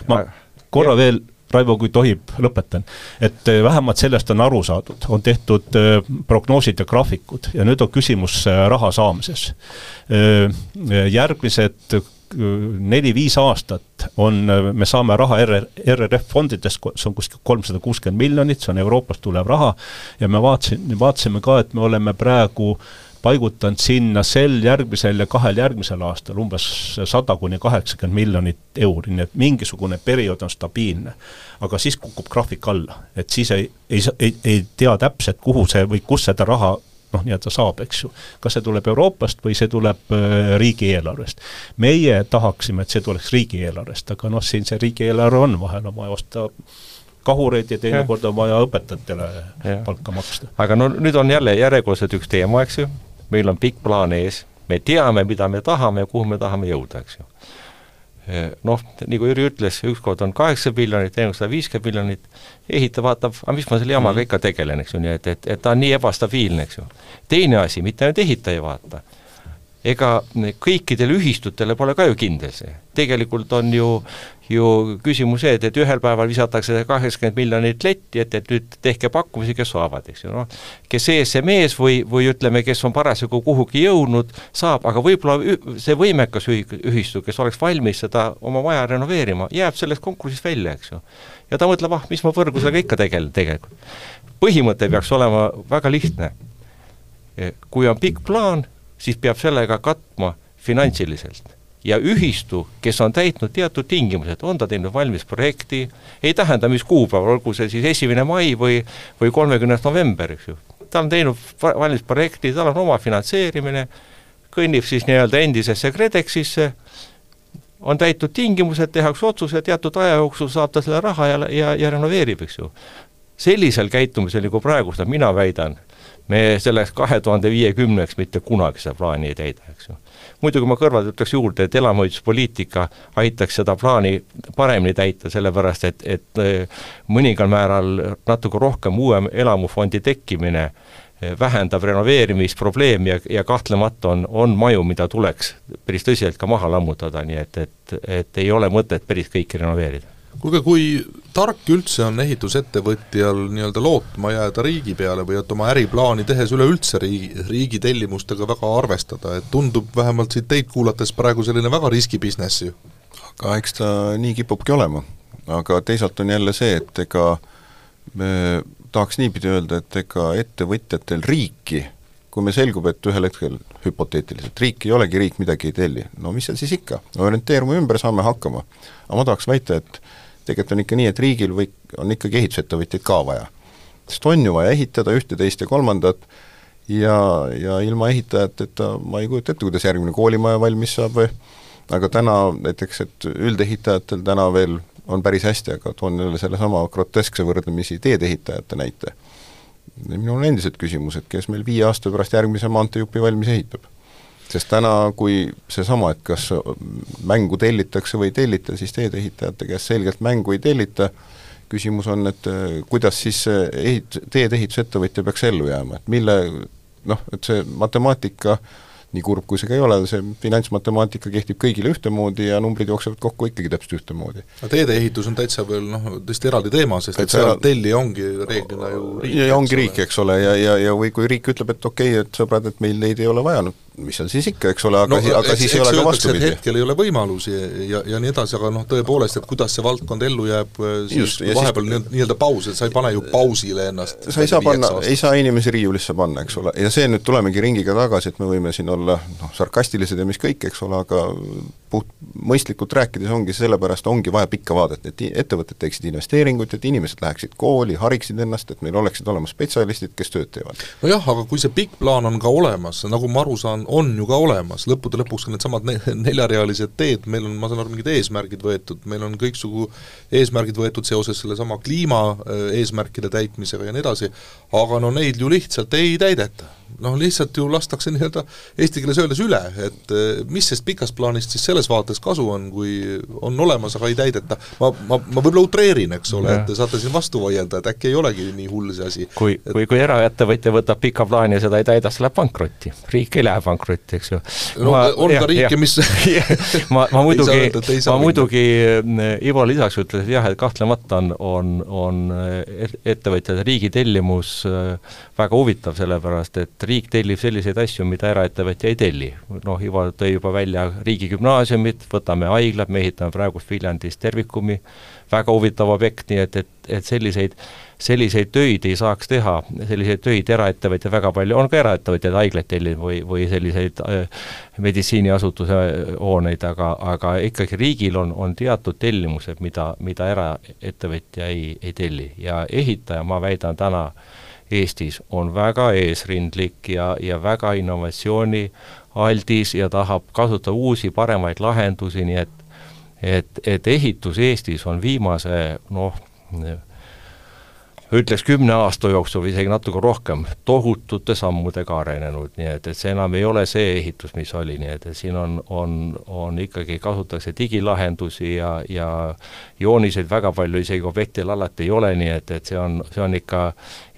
[SPEAKER 4] ma korra veel Raivo, kui tohib, lõpetan. et vähemalt sellest on aru saadud, on tehtud prognoosid ja graafikud ja nüüd on küsimus raha saamises. järgmised neli-viis aastat on, me saame raha RR, RRF fondidest, see on kuskil kolmsada kuuskümmend miljonit, see on Euroopast tulev raha, ja me vaatasime, vaatasime ka, et me oleme praegu paigutanud sinna sel järgmisel ja kahel järgmisel aastal umbes sada kuni kaheksakümmend miljonit euri, nii et mingisugune periood on stabiilne. aga siis kukub graafik alla, et siis ei, ei, ei, ei tea täpselt, kuhu see või kus seda raha noh, nii-öelda saab, eks ju. kas see tuleb Euroopast või see tuleb äh, riigieelarvest. meie tahaksime, et see tuleks riigieelarvest, aga noh, siin see riigieelarve on, vahel on vaja osta kahureid ja teinekord on vaja õpetajatele ja. palka maksta.
[SPEAKER 3] aga no nüüd on jälle järjekordselt üks teema, eks ju, meil on pikk plaan ees, me teame, mida me tahame ja kuhu me tahame jõuda, eks ju noh, nagu Jüri ütles, ükskord on kaheksa miljonit, teine sada viiskümmend miljonit, ehitaja vaatab, aga mis ma selle jamaga mm. ikka tegelen, eks ju, nii et, et, et ta on nii ebastabiilne, eks ju. teine asi, mitte ainult ehitaja ei vaata, ega kõikidele ühistutele pole ka ju kindel see. tegelikult on ju, ju küsimus see, et, et ühel päeval visatakse kaheksakümmend miljonit letti, et, et nüüd tehke pakkumisi, kes saavad, eks ju, noh. kes ees, see mees või, või ütleme, kes on parasjagu kuhugi jõudnud, saab, aga võib-olla see võimekas ühi-, ühistu, kes oleks valmis seda oma maja renoveerima, jääb sellest konkursist välja, eks ju. ja ta mõtleb, ah, mis ma võrgusega ikka tegelen tegelikult. põhimõte peaks olema väga lihtne. kui on pikk plaan, siis peab sellega katma finantsiliselt. ja ühistu, kes on täitnud teatud tingimused, on ta teinud valmis projekti, ei tähenda, mis kuupäeval, olgu see siis esimene mai või, või kolmekümnes november, eks ju. ta on teinud valmis projekti, tal on oma finantseerimine, kõnnib siis nii-öelda endisesse KredExisse, on täitud tingimused, tehakse otsus ja teatud aja jooksul saab ta selle raha ja, ja, ja renoveerib, eks ju. sellisel käitumisel, nagu praegu seda mina väidan, me selleks kahe tuhande viiekümneks mitte kunagi seda plaani ei täida, eks ju. muidugi ma kõrvalt ütleks juurde, et elamuehituspoliitika aitaks seda plaani paremini täita, sellepärast et, et äh, mõningal määral natuke rohkem uue elamufondi tekkimine äh, vähendab renoveerimisprobleemi ja, ja kahtlemata on, on maju, mida tuleks päris tõsiselt ka maha lammutada, nii et, et, et ei ole mõtet päris kõiki renoveerida
[SPEAKER 1] kuulge, kui tark üldse on ehitusettevõtjal nii-öelda lootma jääda riigi peale või et oma äriplaani tehes üleüldse riigi, riigi tellimustega väga arvestada, et tundub vähemalt siit teid kuulates praegu selline väga riskibusiness ju?
[SPEAKER 2] aga eks ta nii kipubki olema. aga teisalt on jälle see, et ega me tahaks niipidi öelda, et ega ettevõtjatel riiki, kui meil selgub, et ühel hetkel hüpoteetiliselt riik ei olegi, riik midagi ei telli, no mis seal siis ikka, orienteerume ümber, saame hakkama. aga ma tahaks väita, et tegelikult on ikka nii, et riigil või on ikkagi ehitusettevõtjaid ka vaja. sest on ju vaja ehitada ühte, teist ja kolmandat ja, ja ilma ehitajateta ma ei kujuta ette, kuidas järgmine koolimaja valmis saab või aga täna näiteks, et üldehitajatel täna veel on päris hästi, aga toon jälle sellesama groteskse võrdlemisi teedeehitajate näite. minul on endiselt küsimus, et kes meil viie aasta pärast järgmise maanteejupi valmis ehitab sest täna, kui seesama, et kas mängu tellitakse või ei tellita, siis teedeehitajate käest selgelt mängu ei tellita, küsimus on, et eh, kuidas siis ehit-, teedeehitusettevõtja peaks ellu jääma, et mille noh, et see matemaatika nii kurb kui see ka ei ole, see finantsmatemaatika kehtib kõigile ühtemoodi ja numbrid jooksevad kokku ikkagi täpselt ühtemoodi.
[SPEAKER 1] no teedeehitus on täitsa veel noh, tõesti eraldi teema, sest et seal tellija ongi reeglina ju riik.
[SPEAKER 2] ja ongi riik, eks ole, ja, ja, ja või kui riik ütleb, et okei okay,, et sõbrad, et meil neid ei ole vaja, no mis seal siis ikka, eks ole, aga no, aga siis ei ole ka vastupidi.
[SPEAKER 1] hetkel ei ole võimalusi ja, ja, ja nii edasi, aga noh, tõepoolest, et kuidas see valdkond ellu jääb, siis Just, vahepeal siis... nii-öelda paus, et sa ei pane ju pausile ennast
[SPEAKER 2] sa ei saa panna, ei saa inimesi riiulisse panna, eks ole, ja see nüüd tulemegi ringiga tagasi, et me võime siin olla noh, sarkastilised ja mis kõik, eks ole, aga puht mõistlikult rääkides ongi sellepärast, ongi vaja pikka vaadet, et ettevõtted teeksid investeeringuid, et inimesed läheksid kooli, hariksid ennast, et meil oleksid olemas spetsialistid, kes tööd teevad.
[SPEAKER 1] nojah, aga kui see pikk plaan on ka olemas, nagu ma aru saan, on ju ka olemas, lõppude lõpuks ka needsamad ne-, neljarealised teed, meil on, ma saan aru, mingid eesmärgid võetud, meil on kõiksugu eesmärgid võetud seoses sellesama kliima eesmärkide täitmisega ja nii edasi, aga no neid ju lihtsalt ei täideta noh, lihtsalt ju lastakse nii-öelda eesti keeles öeldes üle, et eh, mis sellest pikast plaanist siis selles vaates kasu on, kui on olemas, aga ei täideta. ma, ma, ma võib-olla utreerin, eks ole, et te saate siin vastu vaielda, et äkki ei olegi nii hull see asi.
[SPEAKER 3] kui et..., kui, kui eraettevõtja võtab pika plaani ja seda ei täida, siis läheb pankrotti. riik ei lähe pankrotti, eks ju.
[SPEAKER 1] no ma, on jah, ka riike, mis
[SPEAKER 3] ma, ma muidugi, ma muidugi eh, Ivo lisaks ütles, et jah, et kahtlemata on, on, on eh, ettevõtjate riigi tellimus väga huvitav, sellepärast et riik tellib selliseid asju, mida eraettevõtja ei telli. noh, Ivo tõi juba välja riigigümnaasiumid, võtame haiglad, me ehitame praegu Viljandis Tervikumi, väga huvitav objekt, nii et, et, et selliseid, selliseid töid ei saaks teha, selliseid töid eraettevõtja väga palju, on ka eraettevõtjaid haiglaid tellinud või, või selliseid äh, meditsiiniasutuse hooneid, aga, aga ikkagi riigil on, on teatud tellimused, mida, mida eraettevõtja ei, ei telli ja ehitaja, ma väidan täna, Eestis on väga eesrindlik ja, ja väga innovatsioonialdis ja tahab kasutada uusi paremaid lahendusi, nii et et, et ehitus Eestis on viimase noh, ütleks kümne aasta jooksul või isegi natuke rohkem, tohutute sammudega arenenud, nii et, et see enam ei ole see ehitus, mis oli, nii et, et siin on, on, on ikkagi, kasutatakse digilahendusi ja, ja jooniseid väga palju isegi objektil alati ei ole, nii et, et see on, see on ikka,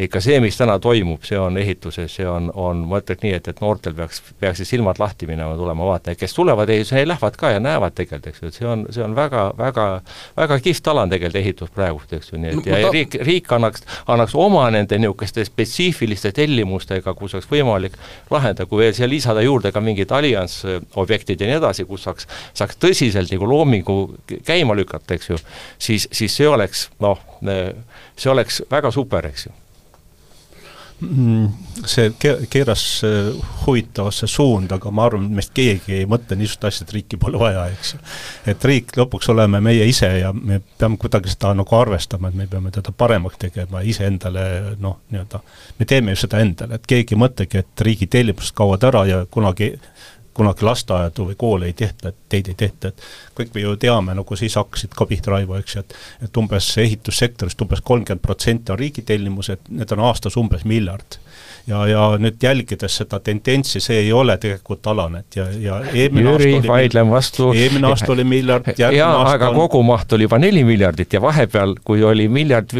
[SPEAKER 3] ikka see, mis täna toimub, see on ehituses, see on, on, ma ütleks nii, et, et noortel peaks, peaksid silmad lahti minema, tulema vaatama, kes tulevad ehitusele, lähevad ka ja näevad tegelikult, eks ju, et see on, see on väga, väga, väga kihvt ala on tegelikult ehitus praegu, eks ju, nii et ja, ja riik, riik annaks annaks, annaks oma nende niisuguste spetsiifiliste tellimustega, kus oleks võimalik lahendada, kui veel siia lisada juurde ka mingid allianss objektid ja nii edasi, kus saaks, saaks tõsiselt nagu loomingu käima lükata, eks ju, siis, siis see oleks noh, see oleks väga super, eks ju
[SPEAKER 4] see ke-, keeras äh, huvitavasse suunda, aga ma arvan, meist keegi ei mõtle niisugust asja, et riiki pole vaja, eks ju. et riik lõpuks oleme meie ise ja me peame kuidagi seda nagu arvestama, et me peame teda paremaks tegema iseendale noh, nii-öelda, me teeme ju seda endale, et keegi ei mõtlegi, et riigi tellimused kaovad ära ja kunagi kunagi lasteaedu või koole ei tehta, et teid ei tehta, et kõik me ju teame, nagu sa ise hakkasid ka pihta, Raivo, eks ju, et et umbes ehitussektorist umbes kolmkümmend protsenti on riigi tellimused, need on aastas umbes miljard ja, ja nüüd jälgides seda tendentsi, see ei ole tegelikult alanenud ja, ja
[SPEAKER 3] eelmine Jüri, vaidlen vastu.
[SPEAKER 4] eelmine aasta oli miljard,
[SPEAKER 3] järgmine aasta aga on... kogumaht oli juba neli miljardit ja vahepeal, kui oli miljard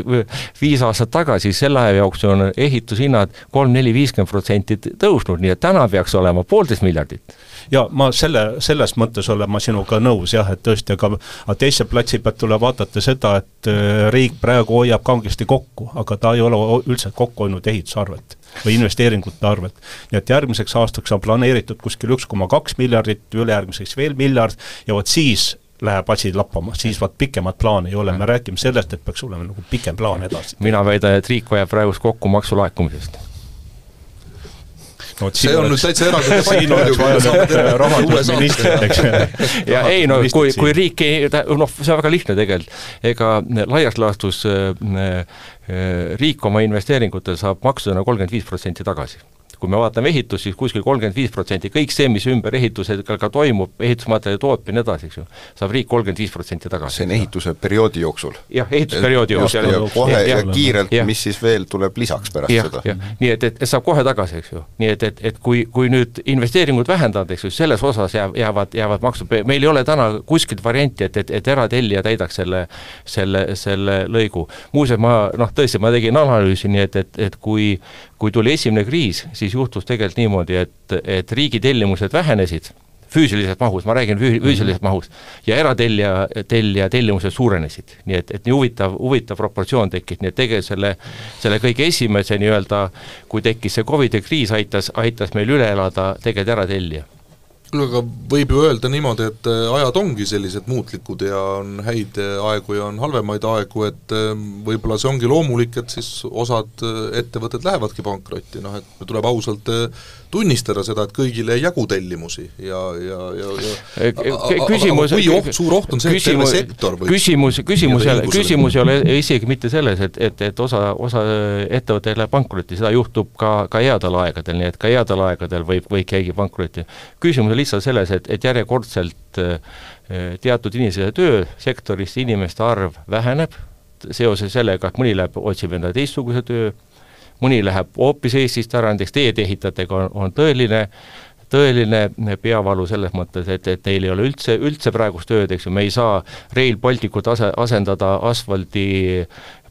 [SPEAKER 3] viis aastat tagasi, selle aja jooksul on ehitushinnad kolm, neli, viiskümmend protsenti tõusnud, nii et täna peaks olema poolteist miljardit
[SPEAKER 4] ja ma selle, selles mõttes olen ma sinuga nõus jah, et tõesti, aga aga teise platsi pealt tuleb vaadata seda, et äh, riik praegu hoiab kangesti kokku, aga ta ei ole üldse kokku hoidnud ehituse arvelt või investeeringute arvelt. nii et järgmiseks aastaks on planeeritud kuskil üks koma kaks miljardit, ülejärgmiseks veel miljard ja vot siis läheb asi lappama, siis vaat pikemat plaani ei ole, me räägime sellest, et peaks olema nagu pikem plaan edasi.
[SPEAKER 3] mina väidan, et riik hoiab praegust kokku maksulaekumisest
[SPEAKER 1] no, see on nüüd täitsa eraldi debatt.
[SPEAKER 4] eks.
[SPEAKER 3] ja ei no kui, kui riik ei, noh, see on väga lihtne tegelikult, ega laias laastus äh, äh, riik oma investeeringutele saab maksudena kolmkümmend viis protsenti tagasi kui me vaatame ehitust, siis kuskil kolmkümmend viis protsenti, kõik see, mis ümber ehitusega ka toimub, ehitusmaterjali tootmine, nii edasi, eks ju, saab riik kolmkümmend viis protsenti tagasi.
[SPEAKER 2] see on ehituse perioodi jooksul?
[SPEAKER 3] jah, ehitusperioodi jooksul.
[SPEAKER 2] ja kohe ja, ja kiirelt, mis siis veel tuleb lisaks pärast ja, seda?
[SPEAKER 3] nii et, et, et saab kohe tagasi, eks ju. nii et, et, et kui, kui nüüd investeeringud vähendada, eks ju, selles osas jääb, jäävad, jäävad maksud, meil ei ole täna kuskilt varianti, et, et, et eratellija täidaks selle, selle, selle lõigu. muuseas, ma noh, tõesti, ma tegin analüüsi, nii et, et, et kui kui tuli esimene kriis, siis juhtus tegelikult niimoodi, et, et riigi tellimused vähenesid füüsilises mahus, ma räägin füü-, füüsilises mhm. mahus, ja eratellija, tellija tellimused suurenesid. nii et, et nii huvitav, huvitav proportsioon tekkis, nii et tegelikult selle, selle kõige esimese nii-öelda, kui tekkis see Covidi kriis, aitas, aitas meil üle elada tegelikult eratellija
[SPEAKER 1] no aga võib ju öelda niimoodi, et äh, ajad ongi sellised muutlikud ja on häid äh, aegu ja on halvemaid aegu, et äh, võib-olla see ongi loomulik, et siis osad ettevõtted lähevadki pankrotti, noh et tuleb ausalt tunnistada seda, et kõigile ei jagu tellimusi ja, ja, ja, ja
[SPEAKER 3] küsimus
[SPEAKER 1] kui oht, suur oht on see, et terve sektor võib
[SPEAKER 3] küsimus, küsimus ei ole, küsimus ei ole isegi mitte selles, et, et, et osa, osa ettevõtteid läheb pankrotti, seda juhtub ka, ka headel aegadel, nii et ka headel aegadel võib, võib keegi pankrotti. küsimus on lihtsalt selles, et, et järjekordselt eh, teatud inimese töösektoris inimeste arv väheneb, seoses sellega, et mõni läheb, otsib endale teistsuguse töö, mõni läheb hoopis Eestist ära, näiteks teedeehitajatega on, on tõeline tõeline peavalu selles mõttes, et, et neil ei ole üldse, üldse praegust tööd, eks ju, me ei saa Rail Balticut ase, asendada asfaldi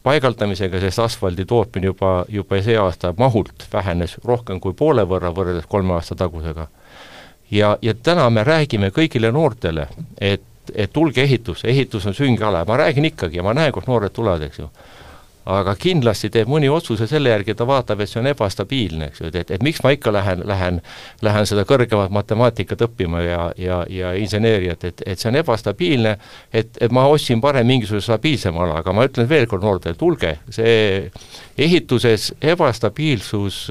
[SPEAKER 3] paigaldamisega, sest asfaldi tootmine juba, juba see aasta mahult vähenes rohkem kui poole võrra võrreldes kolme aasta tagusega. ja, ja täna me räägime kõigile noortele, et, et tulge ehitusse, ehitus on süngeala, ma räägin ikkagi ja ma näen, kust noored tulevad, eks ju aga kindlasti teeb mõni otsuse selle järgi, ta vaatab, et see on ebastabiilne, eks ju, et, et, et miks ma ikka lähen, lähen, lähen seda kõrgemat matemaatikat õppima ja, ja, ja inseneeriat, et, et see on ebastabiilne, et, et ma ostsin parem mingisuguse stabiilsema ala, aga ma ütlen veel kord noortele, tulge, see ehituses ebastabiilsus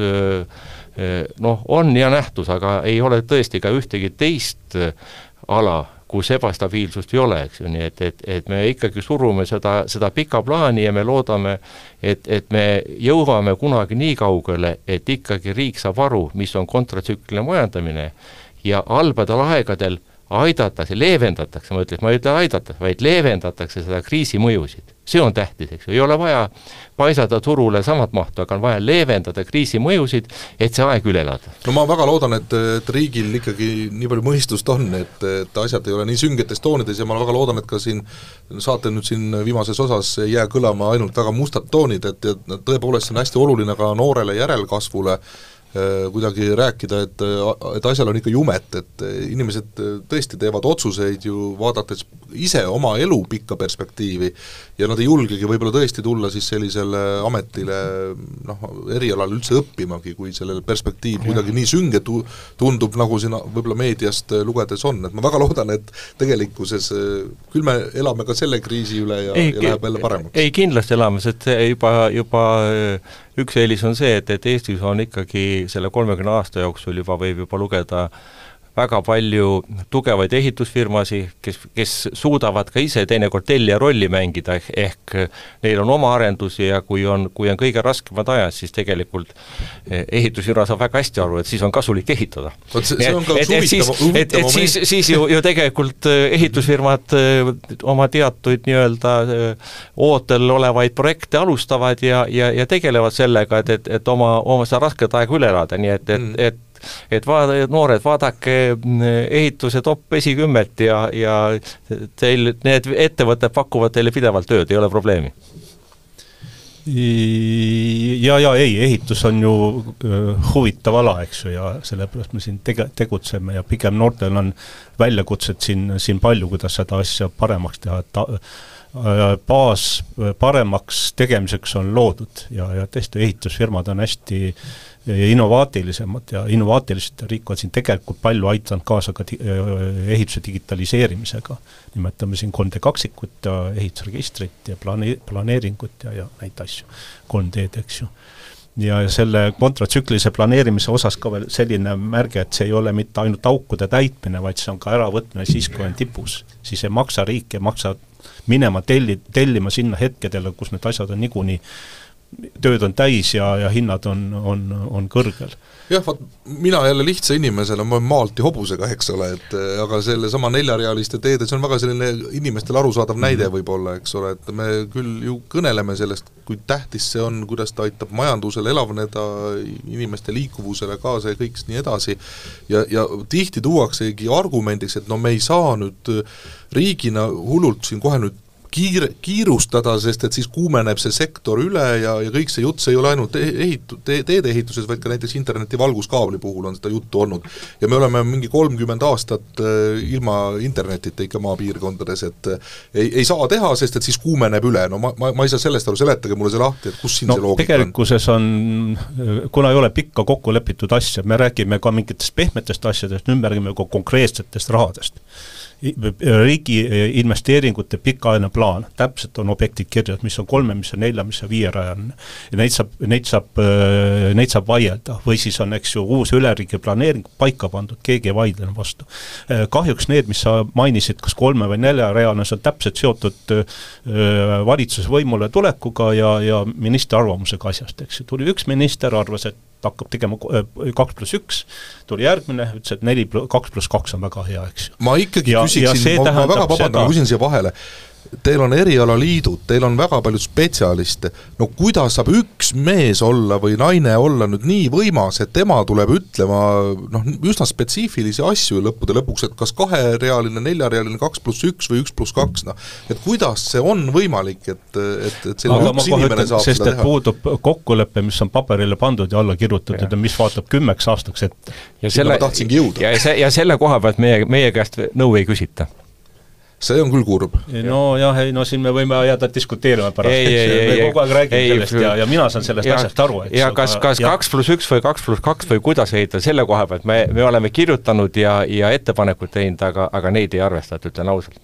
[SPEAKER 3] noh, on ja nähtus, aga ei ole tõesti ka ühtegi teist ala, kus ebastabiilsust ei ole, eks ju, nii et, et, et me ikkagi surume seda, seda pika plaani ja me loodame, et, et me jõuame kunagi nii kaugele, et ikkagi riik saab aru, mis on kontratsükliline majandamine. Ja halbadel aegadel aidatakse, leevendatakse, ma ütleks, ma ei ütle aidata, vaid leevendatakse seda kriisi mõjusid. see on tähtis, eks ju, ei ole vaja paisata turule samat mahtu, aga on vaja leevendada kriisi mõjusid, et see aeg üle elada.
[SPEAKER 1] no ma väga loodan, et, et riigil ikkagi nii palju mõistust on, et, et asjad ei ole nii süngetes toonides ja ma väga loodan, et ka siin saate nüüd siin viimases osas ei jää kõlama ainult väga mustad toonid, et, et tõepoolest see on hästi oluline ka noorele järelkasvule, kuidagi rääkida, et, et asjal on ikka jumet, et inimesed tõesti teevad otsuseid ju vaadates ise oma elu pikka perspektiivi ja nad ei julgegi võib-olla tõesti tulla siis sellisele ametile noh, erialal üldse õppimagi, kui sellel perspektiiv kuidagi nii sünge tu-, tundub, nagu siin võib-olla meediast lugedes on, et ma väga loodan, et tegelikkuses küll me elame ka selle kriisi üle ja, ja läheb jälle paremaks.
[SPEAKER 3] ei, kindlasti elame, sest juba, juba üks eelis on see, et, et Eestis on ikkagi selle kolmekümne aasta jooksul juba võib juba lugeda väga palju tugevaid ehitusfirmasid, kes, kes suudavad ka ise teinekord tellija rolli mängida, ehk, ehk neil on oma arendusi ja kui on, kui on kõige raskemad ajad, siis tegelikult eh, ehitusfirma saab väga hästi aru, et siis on kasulik ehitada.
[SPEAKER 1] vot see, see on ka üks huvitav,
[SPEAKER 3] huvitav et, et siis, siis ju, ju tegelikult eh, ehitusfirmad eh, oma teatud nii-öelda ootel olevaid projekte alustavad ja, ja, ja tegelevad sellega, et, et, et oma, oma seda rasket aega üle elada, nii et, et mm., et et vaada, noored, vaadake mm, ehituse top esikümmet ja, ja teil, need ettevõtted pakuvad teile pidevalt tööd, ei ole probleemi.
[SPEAKER 4] Ja, ja ei, ehitus on ju huvitav ala, eks ju, ja sellepärast me siin tege-, tegutseme ja pigem noortel on väljakutsed siin, siin palju, kuidas seda asja paremaks teha, et ta, baas paremaks tegemiseks on loodud ja, ja tõesti ehitusfirmad on hästi äh, ja innovaatilisemad ja innovaatilised riik on siin tegelikult palju aidanud kaasa ka ehituse digitaliseerimisega. nimetame siin 3D kaksikut ja ehitusregistrit ja plane-, planeeringut ja, ja neid asju, 3D-d, eks ju ja selle kontratsüklilise planeerimise osas ka veel selline märge, et see ei ole mitte ainult aukude täitmine, vaid see on ka äravõtmine siis, kui on tipus. siis ei maksa riik, ei maksa minema telli, tellima sinna hetkedele, kus need asjad on niikuinii tööd on täis ja, ja hinnad on, on, on kõrgel.
[SPEAKER 1] jah, vot mina jälle lihtsa inimesena, ma olen maalt ja hobusega, eks ole, et aga sellesama neljarealiste teede, see on väga selline inimestele arusaadav mm -hmm. näide võib-olla, eks ole, et me küll ju kõneleme sellest, kui tähtis see on, kuidas ta aitab majandusel elavneda, inimeste liikuvusele kaasa ja kõik nii edasi, ja, ja tihti tuuaksegi argumendiks, et no me ei saa nüüd riigina hullult siin kohe nüüd kiire, kiirustada, sest et siis kuumeneb see sektor üle ja, ja kõik see jutt, see ei ole ainult ehitu-, te-, teedeehituses, vaid ka näiteks interneti valguskaabli puhul on seda juttu olnud. ja me oleme mingi kolmkümmend aastat äh, ilma internetita ikka maapiirkondades, et äh, ei, ei saa teha, sest et siis kuumeneb üle, no ma, ma, ma ei saa sellest aru, seletage mulle see lahti, et kus siin no, see loogika
[SPEAKER 4] tegelikkuses on, kuna ei ole pikka kokku lepitud asja, me räägime ka mingitest pehmetest asjadest, nüüd me räägime ka konkreetsetest rahadest riigi e, investeeringute pikaajaline plaan, täpselt on objektid kirjas, mis on kolme, mis on nelja, mis on viierajaline. ja neid saab, neid saab, e, neid saab vaielda või siis on, eks ju, uus üleriigi planeering paika pandud, keegi ei vaidle vastu. E, kahjuks need, mis sa mainisid, kas kolme või neljarealine, see on täpselt seotud valitsuse võimule tulekuga ja, ja ministri arvamusega asjast, eks ju, tuli üks minister, arvas, et ta hakkab tegema äh, kaks pluss üks, tuli järgmine, ütles, et neli, kaks pluss kaks on väga hea, eks ju.
[SPEAKER 1] ma ikkagi ja, küsiksin, ma, ma väga vabandan, ma küsin siia vahele, teil on erialaliidud, teil on väga palju spetsialiste, no kuidas saab üks mees olla või naine olla nüüd nii võimas, et tema tuleb ütlema noh, üsna spetsiifilisi asju lõppude lõpuks, et kas kaherealine, neljarealine, kaks pluss üks või üks pluss kaks, noh, et kuidas see on võimalik, et, et, et selline üks inimene saab
[SPEAKER 4] sest, seda teha? puudub kokkulepe, mis on paberile pandud ja alla kirjutatud ja mis vaatab kümneks aastaks ette.
[SPEAKER 1] ja selle,
[SPEAKER 3] ja see, ja selle koha pealt meie, meie käest nõu ei küsita
[SPEAKER 1] see on küll kurb.
[SPEAKER 4] nojah, ei no siin me võime jääda diskuteerima pärast, me kogu aeg räägime ei, sellest ja, ja mina saan sellest ja, asjast aru, eks.
[SPEAKER 3] ja kas, kas kaks pluss üks või kaks pluss kaks või kuidas ehitada, selle koha pealt me, me oleme kirjutanud ja, ja ettepanekuid teinud, aga, aga neid ei arvestatud, ütlen ausalt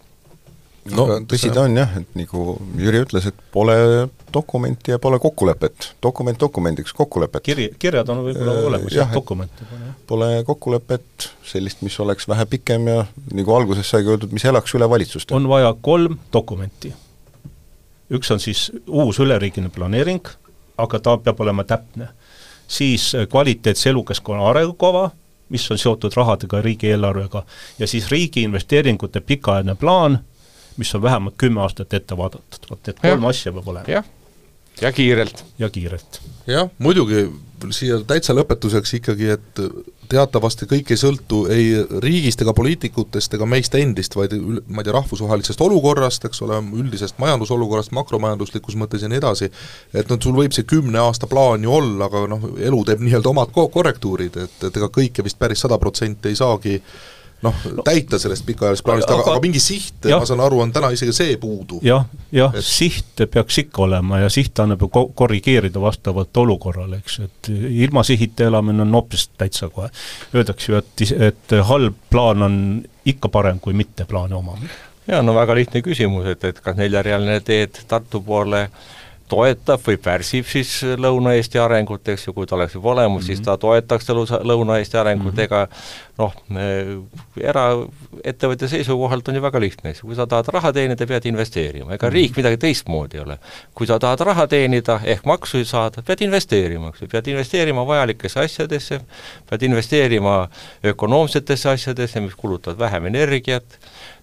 [SPEAKER 2] no tõsi ta on jah, et nagu Jüri ütles, et pole dokumenti ja pole kokkulepet. dokument dokumendiks, kokkulepet.
[SPEAKER 4] kiri, kirjad on võib-olla äh, olemas, jah, dokumente pole.
[SPEAKER 2] Pole kokkulepet, sellist, mis oleks vähe pikem ja nagu alguses saigi öeldud, mis elaks üle valitsuste.
[SPEAKER 4] on vaja kolm dokumenti. üks on siis uus üleriigiline planeering, aga ta peab olema täpne. siis kvaliteetse elukeskkonna arengukava, mis on seotud rahadega, riigieelarvega, ja siis riigi investeeringute pikaajaline plaan, mis on vähemalt kümme aastat ette vaadatud, vot et kolm ja. asja peab olema.
[SPEAKER 3] jah, ja kiirelt.
[SPEAKER 4] ja kiirelt.
[SPEAKER 1] jah, muidugi siia täitsa lõpetuseks ikkagi, et teatavasti kõik ei sõltu ei riigist ega poliitikutest ega meist endist, vaid ma ei tea, rahvusvahelisest olukorrast, eks ole, üldisest majandusolukorrast, makromajanduslikus mõttes ja nii edasi, et noh, sul võib see kümne aasta plaan ju olla, aga noh, elu teeb nii-öelda omad ko-, korrektuurid, et, et ega kõike vist päris sada protsenti ei saagi noh no,, täita sellest pikaajalisest plaanist, aga, aga mingi siht, ma saan aru, on täna isegi see puudu
[SPEAKER 4] ja,. jah, jah, siht peaks ikka olema ja siht annab ju ko-, korrigeerida vastavalt olukorrale, eks, et ilma sihita elamine on hoopis täitsa kohe, öeldakse ju, et, et halb plaan on ikka parem kui mitte plaani omamine.
[SPEAKER 3] jaa, no väga lihtne küsimus, et, et kas neljarealine teed Tartu poole äh, toetab või pärsib siis Lõuna-Eesti arengut, eks ju, kui ta oleks juba olemas mm, -hmm. siis ta toetaks Lõuna-Eesti arengut mm, -hmm. ega noh, eraettevõtja seisukohalt on ju väga lihtne, eks ju, kui sa tahad raha teenida, pead investeerima, ega mm -hmm. riik midagi teistmoodi ei ole. kui sa tahad raha teenida ehk maksusid saada, pead investeerima, eks ju, pead investeerima vajalikesse asjadesse, pead investeerima ökonoomsetesse asjadesse, mis kulutavad vähem energiat,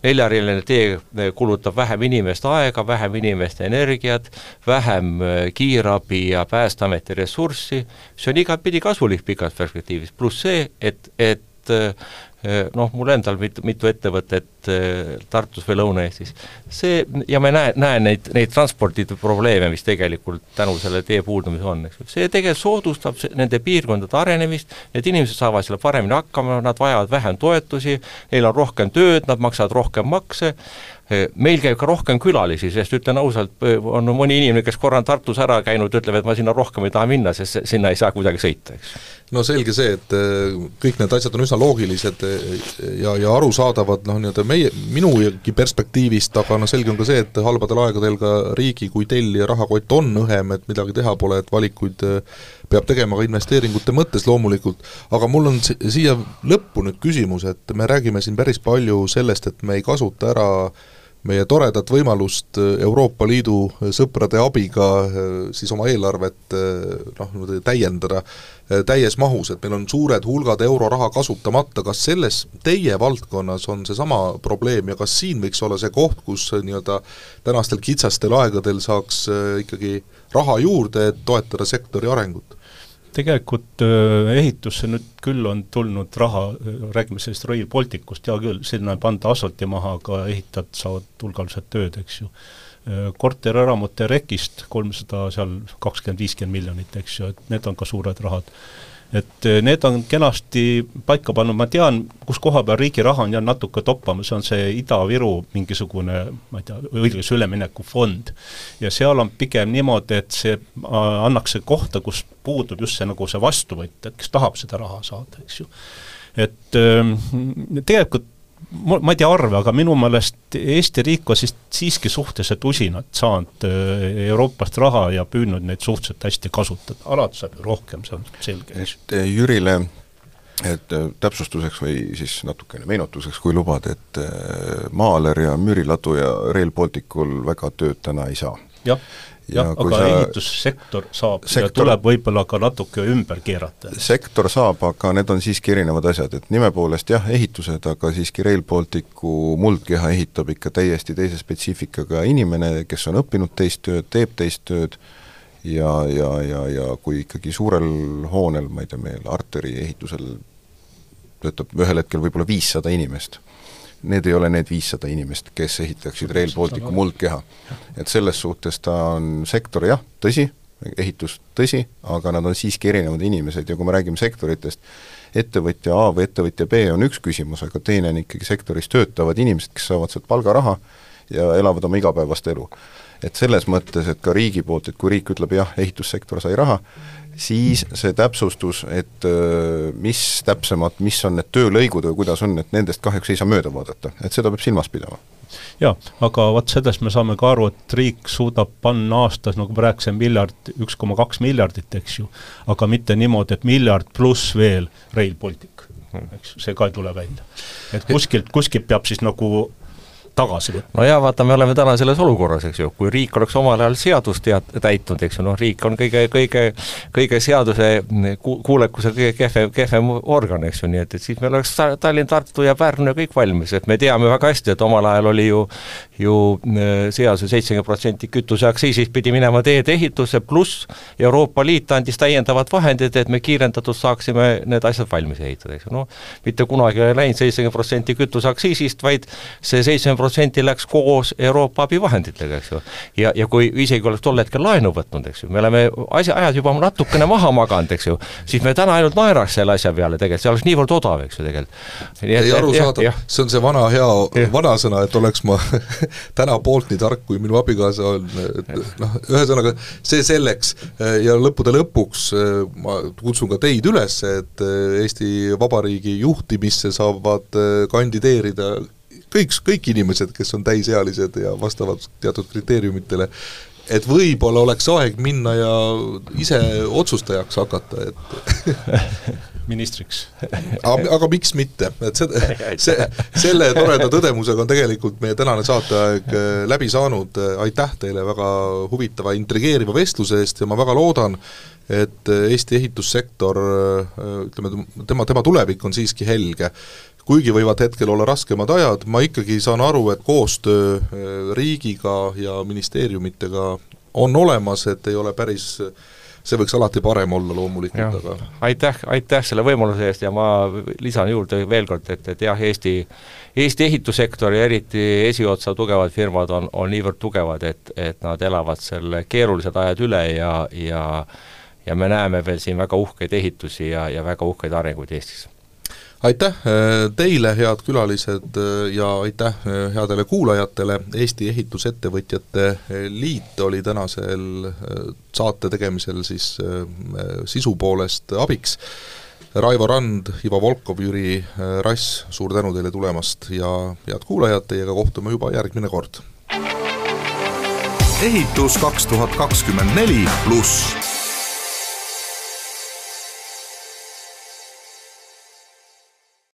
[SPEAKER 3] neljariigiline tee eh, kulutab vähem inimeste aega, vähem inimeste energiat, vähem eh, kiirabi ja Päästeameti ressurssi, see on igatpidi kasulik pikas perspektiivis, pluss see, et, et eh, Äh, noh, mul endal mitu, mitu ettevõtet äh, Tartus või Lõuna-Eestis, see, ja ma näen, näen neid, neid transpordiprobleeme, mis tegelikult tänu selle tee puudumisele on, eks. Ju, see tegelikult soodustab nende piirkondade arenemist, need inimesed saavad selle paremini hakkama, nad vajavad vähem toetusi, neil on rohkem tööd, nad maksavad rohkem makse, meil käib ka rohkem külalisi, sest ütlen ausalt, on mõni inimene, kes korra on Tartus ära käinud, ütleb, et ma sinna rohkem ei taha minna, sest sinna ei saa kuidagi sõita, eks.
[SPEAKER 1] No selge see, et äh, kõik need asjad on üsna loogilised äh, ja, ja arusaadavad noh, nii-öelda meie, minugi perspektiivist, aga noh, selge on ka see, et halbadel aegadel ka riigi kui tellija rahakott on õhem, et midagi teha pole, et valikuid äh, peab tegema ka investeeringute mõttes loomulikult, aga mul on siia lõppu nüüd küsimus, et me räägime siin päris palju sellest, et me ei kasuta ära meie toredat võimalust Euroopa Liidu sõprade abiga siis oma eelarvet noh, täiendada Äh, täies mahus, et meil on suured hulgad euroraha kasutamata, kas selles teie valdkonnas on seesama probleem ja kas siin võiks olla see koht, kus nii-öelda tänastel kitsastel aegadel saaks ikkagi raha juurde, et toetada sektori arengut?
[SPEAKER 4] Tegelikult ehitusse nüüd küll on tulnud raha, räägime sellest Rail Balticust, hea küll, sinna ei panda asfalti maha, aga ehitajad saavad hulgaliselt tööd, eks ju korterelamute rekist kolmsada seal kakskümmend, viiskümmend miljonit, eks ju, et need on ka suured rahad. Et äh, need on kenasti paika pannud, ma tean, kus koha peal riigi raha on jäänud natuke toppama, see on see Ida-Viru mingisugune ma ei tea, õiglase ülemineku fond. ja seal on pigem niimoodi, et see annaks kohta, kus puudub just see nagu see vastuvõtt, et kes tahab seda raha saada, eks ju. et ähm, tegelikult ma ei tea arve, aga minu meelest Eesti riik on siis siiski suhteliselt usinalt saanud äh, Euroopast raha ja püüdnud neid suhteliselt hästi kasutada, alati saab ju rohkem, see on selge.
[SPEAKER 2] et äh, Jürile et äh, täpsustuseks või siis natukene meenutuseks, kui lubad, et Maaler ja Müüriladu ja Rail Balticul väga tööd täna ei saa.
[SPEAKER 4] Jah aga sa... ehitussektor saab sektor... ja tuleb võib-olla ka natuke ümber keerata.
[SPEAKER 2] sektor saab, aga need on siiski erinevad asjad, et nime poolest jah, ehitused, aga siiski Rail Balticu muldkeha ehitab ikka täiesti teise spetsiifikaga inimene, kes on õppinud teist tööd, teeb teist tööd ja, ja, ja, ja kui ikkagi suurel hoonel, ma ei tea, meil arteri ehitusel töötab ühel hetkel võib-olla viissada inimest need ei ole need viissada inimest, kes ehitaksid Rail Balticu muldkeha. et selles suhtes ta on sektor jah, tõsi, ehitus tõsi, aga nad on siiski erinevad inimesed ja kui me räägime sektoritest, ettevõtja A või ettevõtja B on üks küsimus, aga teine on ikkagi sektoris töötavad inimesed, kes saavad sealt palgaraha ja elavad oma igapäevast elu. Et selles mõttes, et ka riigi poolt, et kui riik ütleb jah, ehitussektor sai raha, siis see täpsustus, et mis täpsemalt, mis on need töölõigud või kuidas on, et nendest kahjuks ei saa mööda vaadata, et seda peab silmas pidama.
[SPEAKER 4] jaa, aga vot sellest me saame ka aru, et riik suudab panna aastas, nagu ma rääkisin, miljard, üks koma kaks miljardit, eks ju, aga mitte niimoodi, et miljard pluss veel Rail Baltic, eks ju, see ka ei tule välja. et kuskilt, kuskilt peab siis nagu tagasi võtma.
[SPEAKER 3] no jaa, vaata, me oleme täna selles olukorras, eks ju, kui riik oleks omal ajal seadust tead-, täitnud, eks ju, noh, riik on kõige, kõige, kõige seaduse ku-, kuulekusel kõige kehvem, kehvem organ, eks ju, nii et, et siis meil oleks Tallinn, Tartu ja Pärnu ja kõik valmis, et me teame väga hästi, et omal ajal oli ju ju seaduse seitsekümmend protsenti kütuseaktsiisist pidi minema teedeehitusse, pluss Euroopa Liit andis täiendavad vahendid, et me kiirendatult saaksime need asjad valmis ehitada, eks ju, noh, mitte kunagi ei läinud seitsekümmend protsenti kütuseaktsiisist, vaid see seitsekümmend protsenti läks koos Euroopa abivahenditega, eks ju. ja, ja kui isegi oleks tol hetkel laenu võtnud, eks ju, me oleme asja, ajad juba natukene maha maganud, eks ju, siis me täna ainult naeraks selle asja peale tegelikult, see oleks niivõrd odav, eks ju tegelikult.
[SPEAKER 1] ei arusaadav, see on see vana hea vanasõna, et oleks ma täna poolt nii tark, kui minu abikaasa on, noh, ühesõnaga see selleks. Ja lõppude lõpuks ma kutsun ka teid üles, et Eesti Vabariigi juhtimisse saavad kandideerida kõik, kõik inimesed, kes on täisealised ja vastavad teatud kriteeriumitele, et võib-olla oleks aeg minna ja ise otsustajaks hakata, et
[SPEAKER 4] ministriks.
[SPEAKER 1] Aga, aga miks mitte, et see, see, selle toreda tõdemusega on tegelikult meie tänane saateaeg äh, läbi saanud, aitäh teile väga huvitava, intrigeeriva vestluse eest ja ma väga loodan, et Eesti ehitussektor, äh, ütleme, tema, tema tulevik on siiski helge kuigi võivad hetkel olla raskemad ajad, ma ikkagi saan aru, et koostöö äh, riigiga ja ministeeriumitega on olemas, et ei ole päris see võiks alati parem olla loomulikult, aga
[SPEAKER 3] aitäh, aitäh selle võimaluse eest ja ma lisan juurde veel kord, et, et jah, Eesti Eesti ehitussektor ja eriti esiotsa tugevad firmad on, on niivõrd tugevad, et, et nad elavad selle keerulised ajad üle ja, ja ja me näeme veel siin väga uhkeid ehitusi ja, ja väga uhkeid arenguid Eestis
[SPEAKER 1] aitäh äh, teile, head külalised, äh, ja aitäh äh, headele kuulajatele, Eesti Ehitusettevõtjate Liit oli tänasel saate tegemisel siis sisu poolest abiks. Raivo Rand, Ivo Volkov, Jüri Rass, suur tänu teile tulemast ja head kuulajad, teiega kohtume juba järgmine kord. ehitus kaks tuhat kakskümmend neli pluss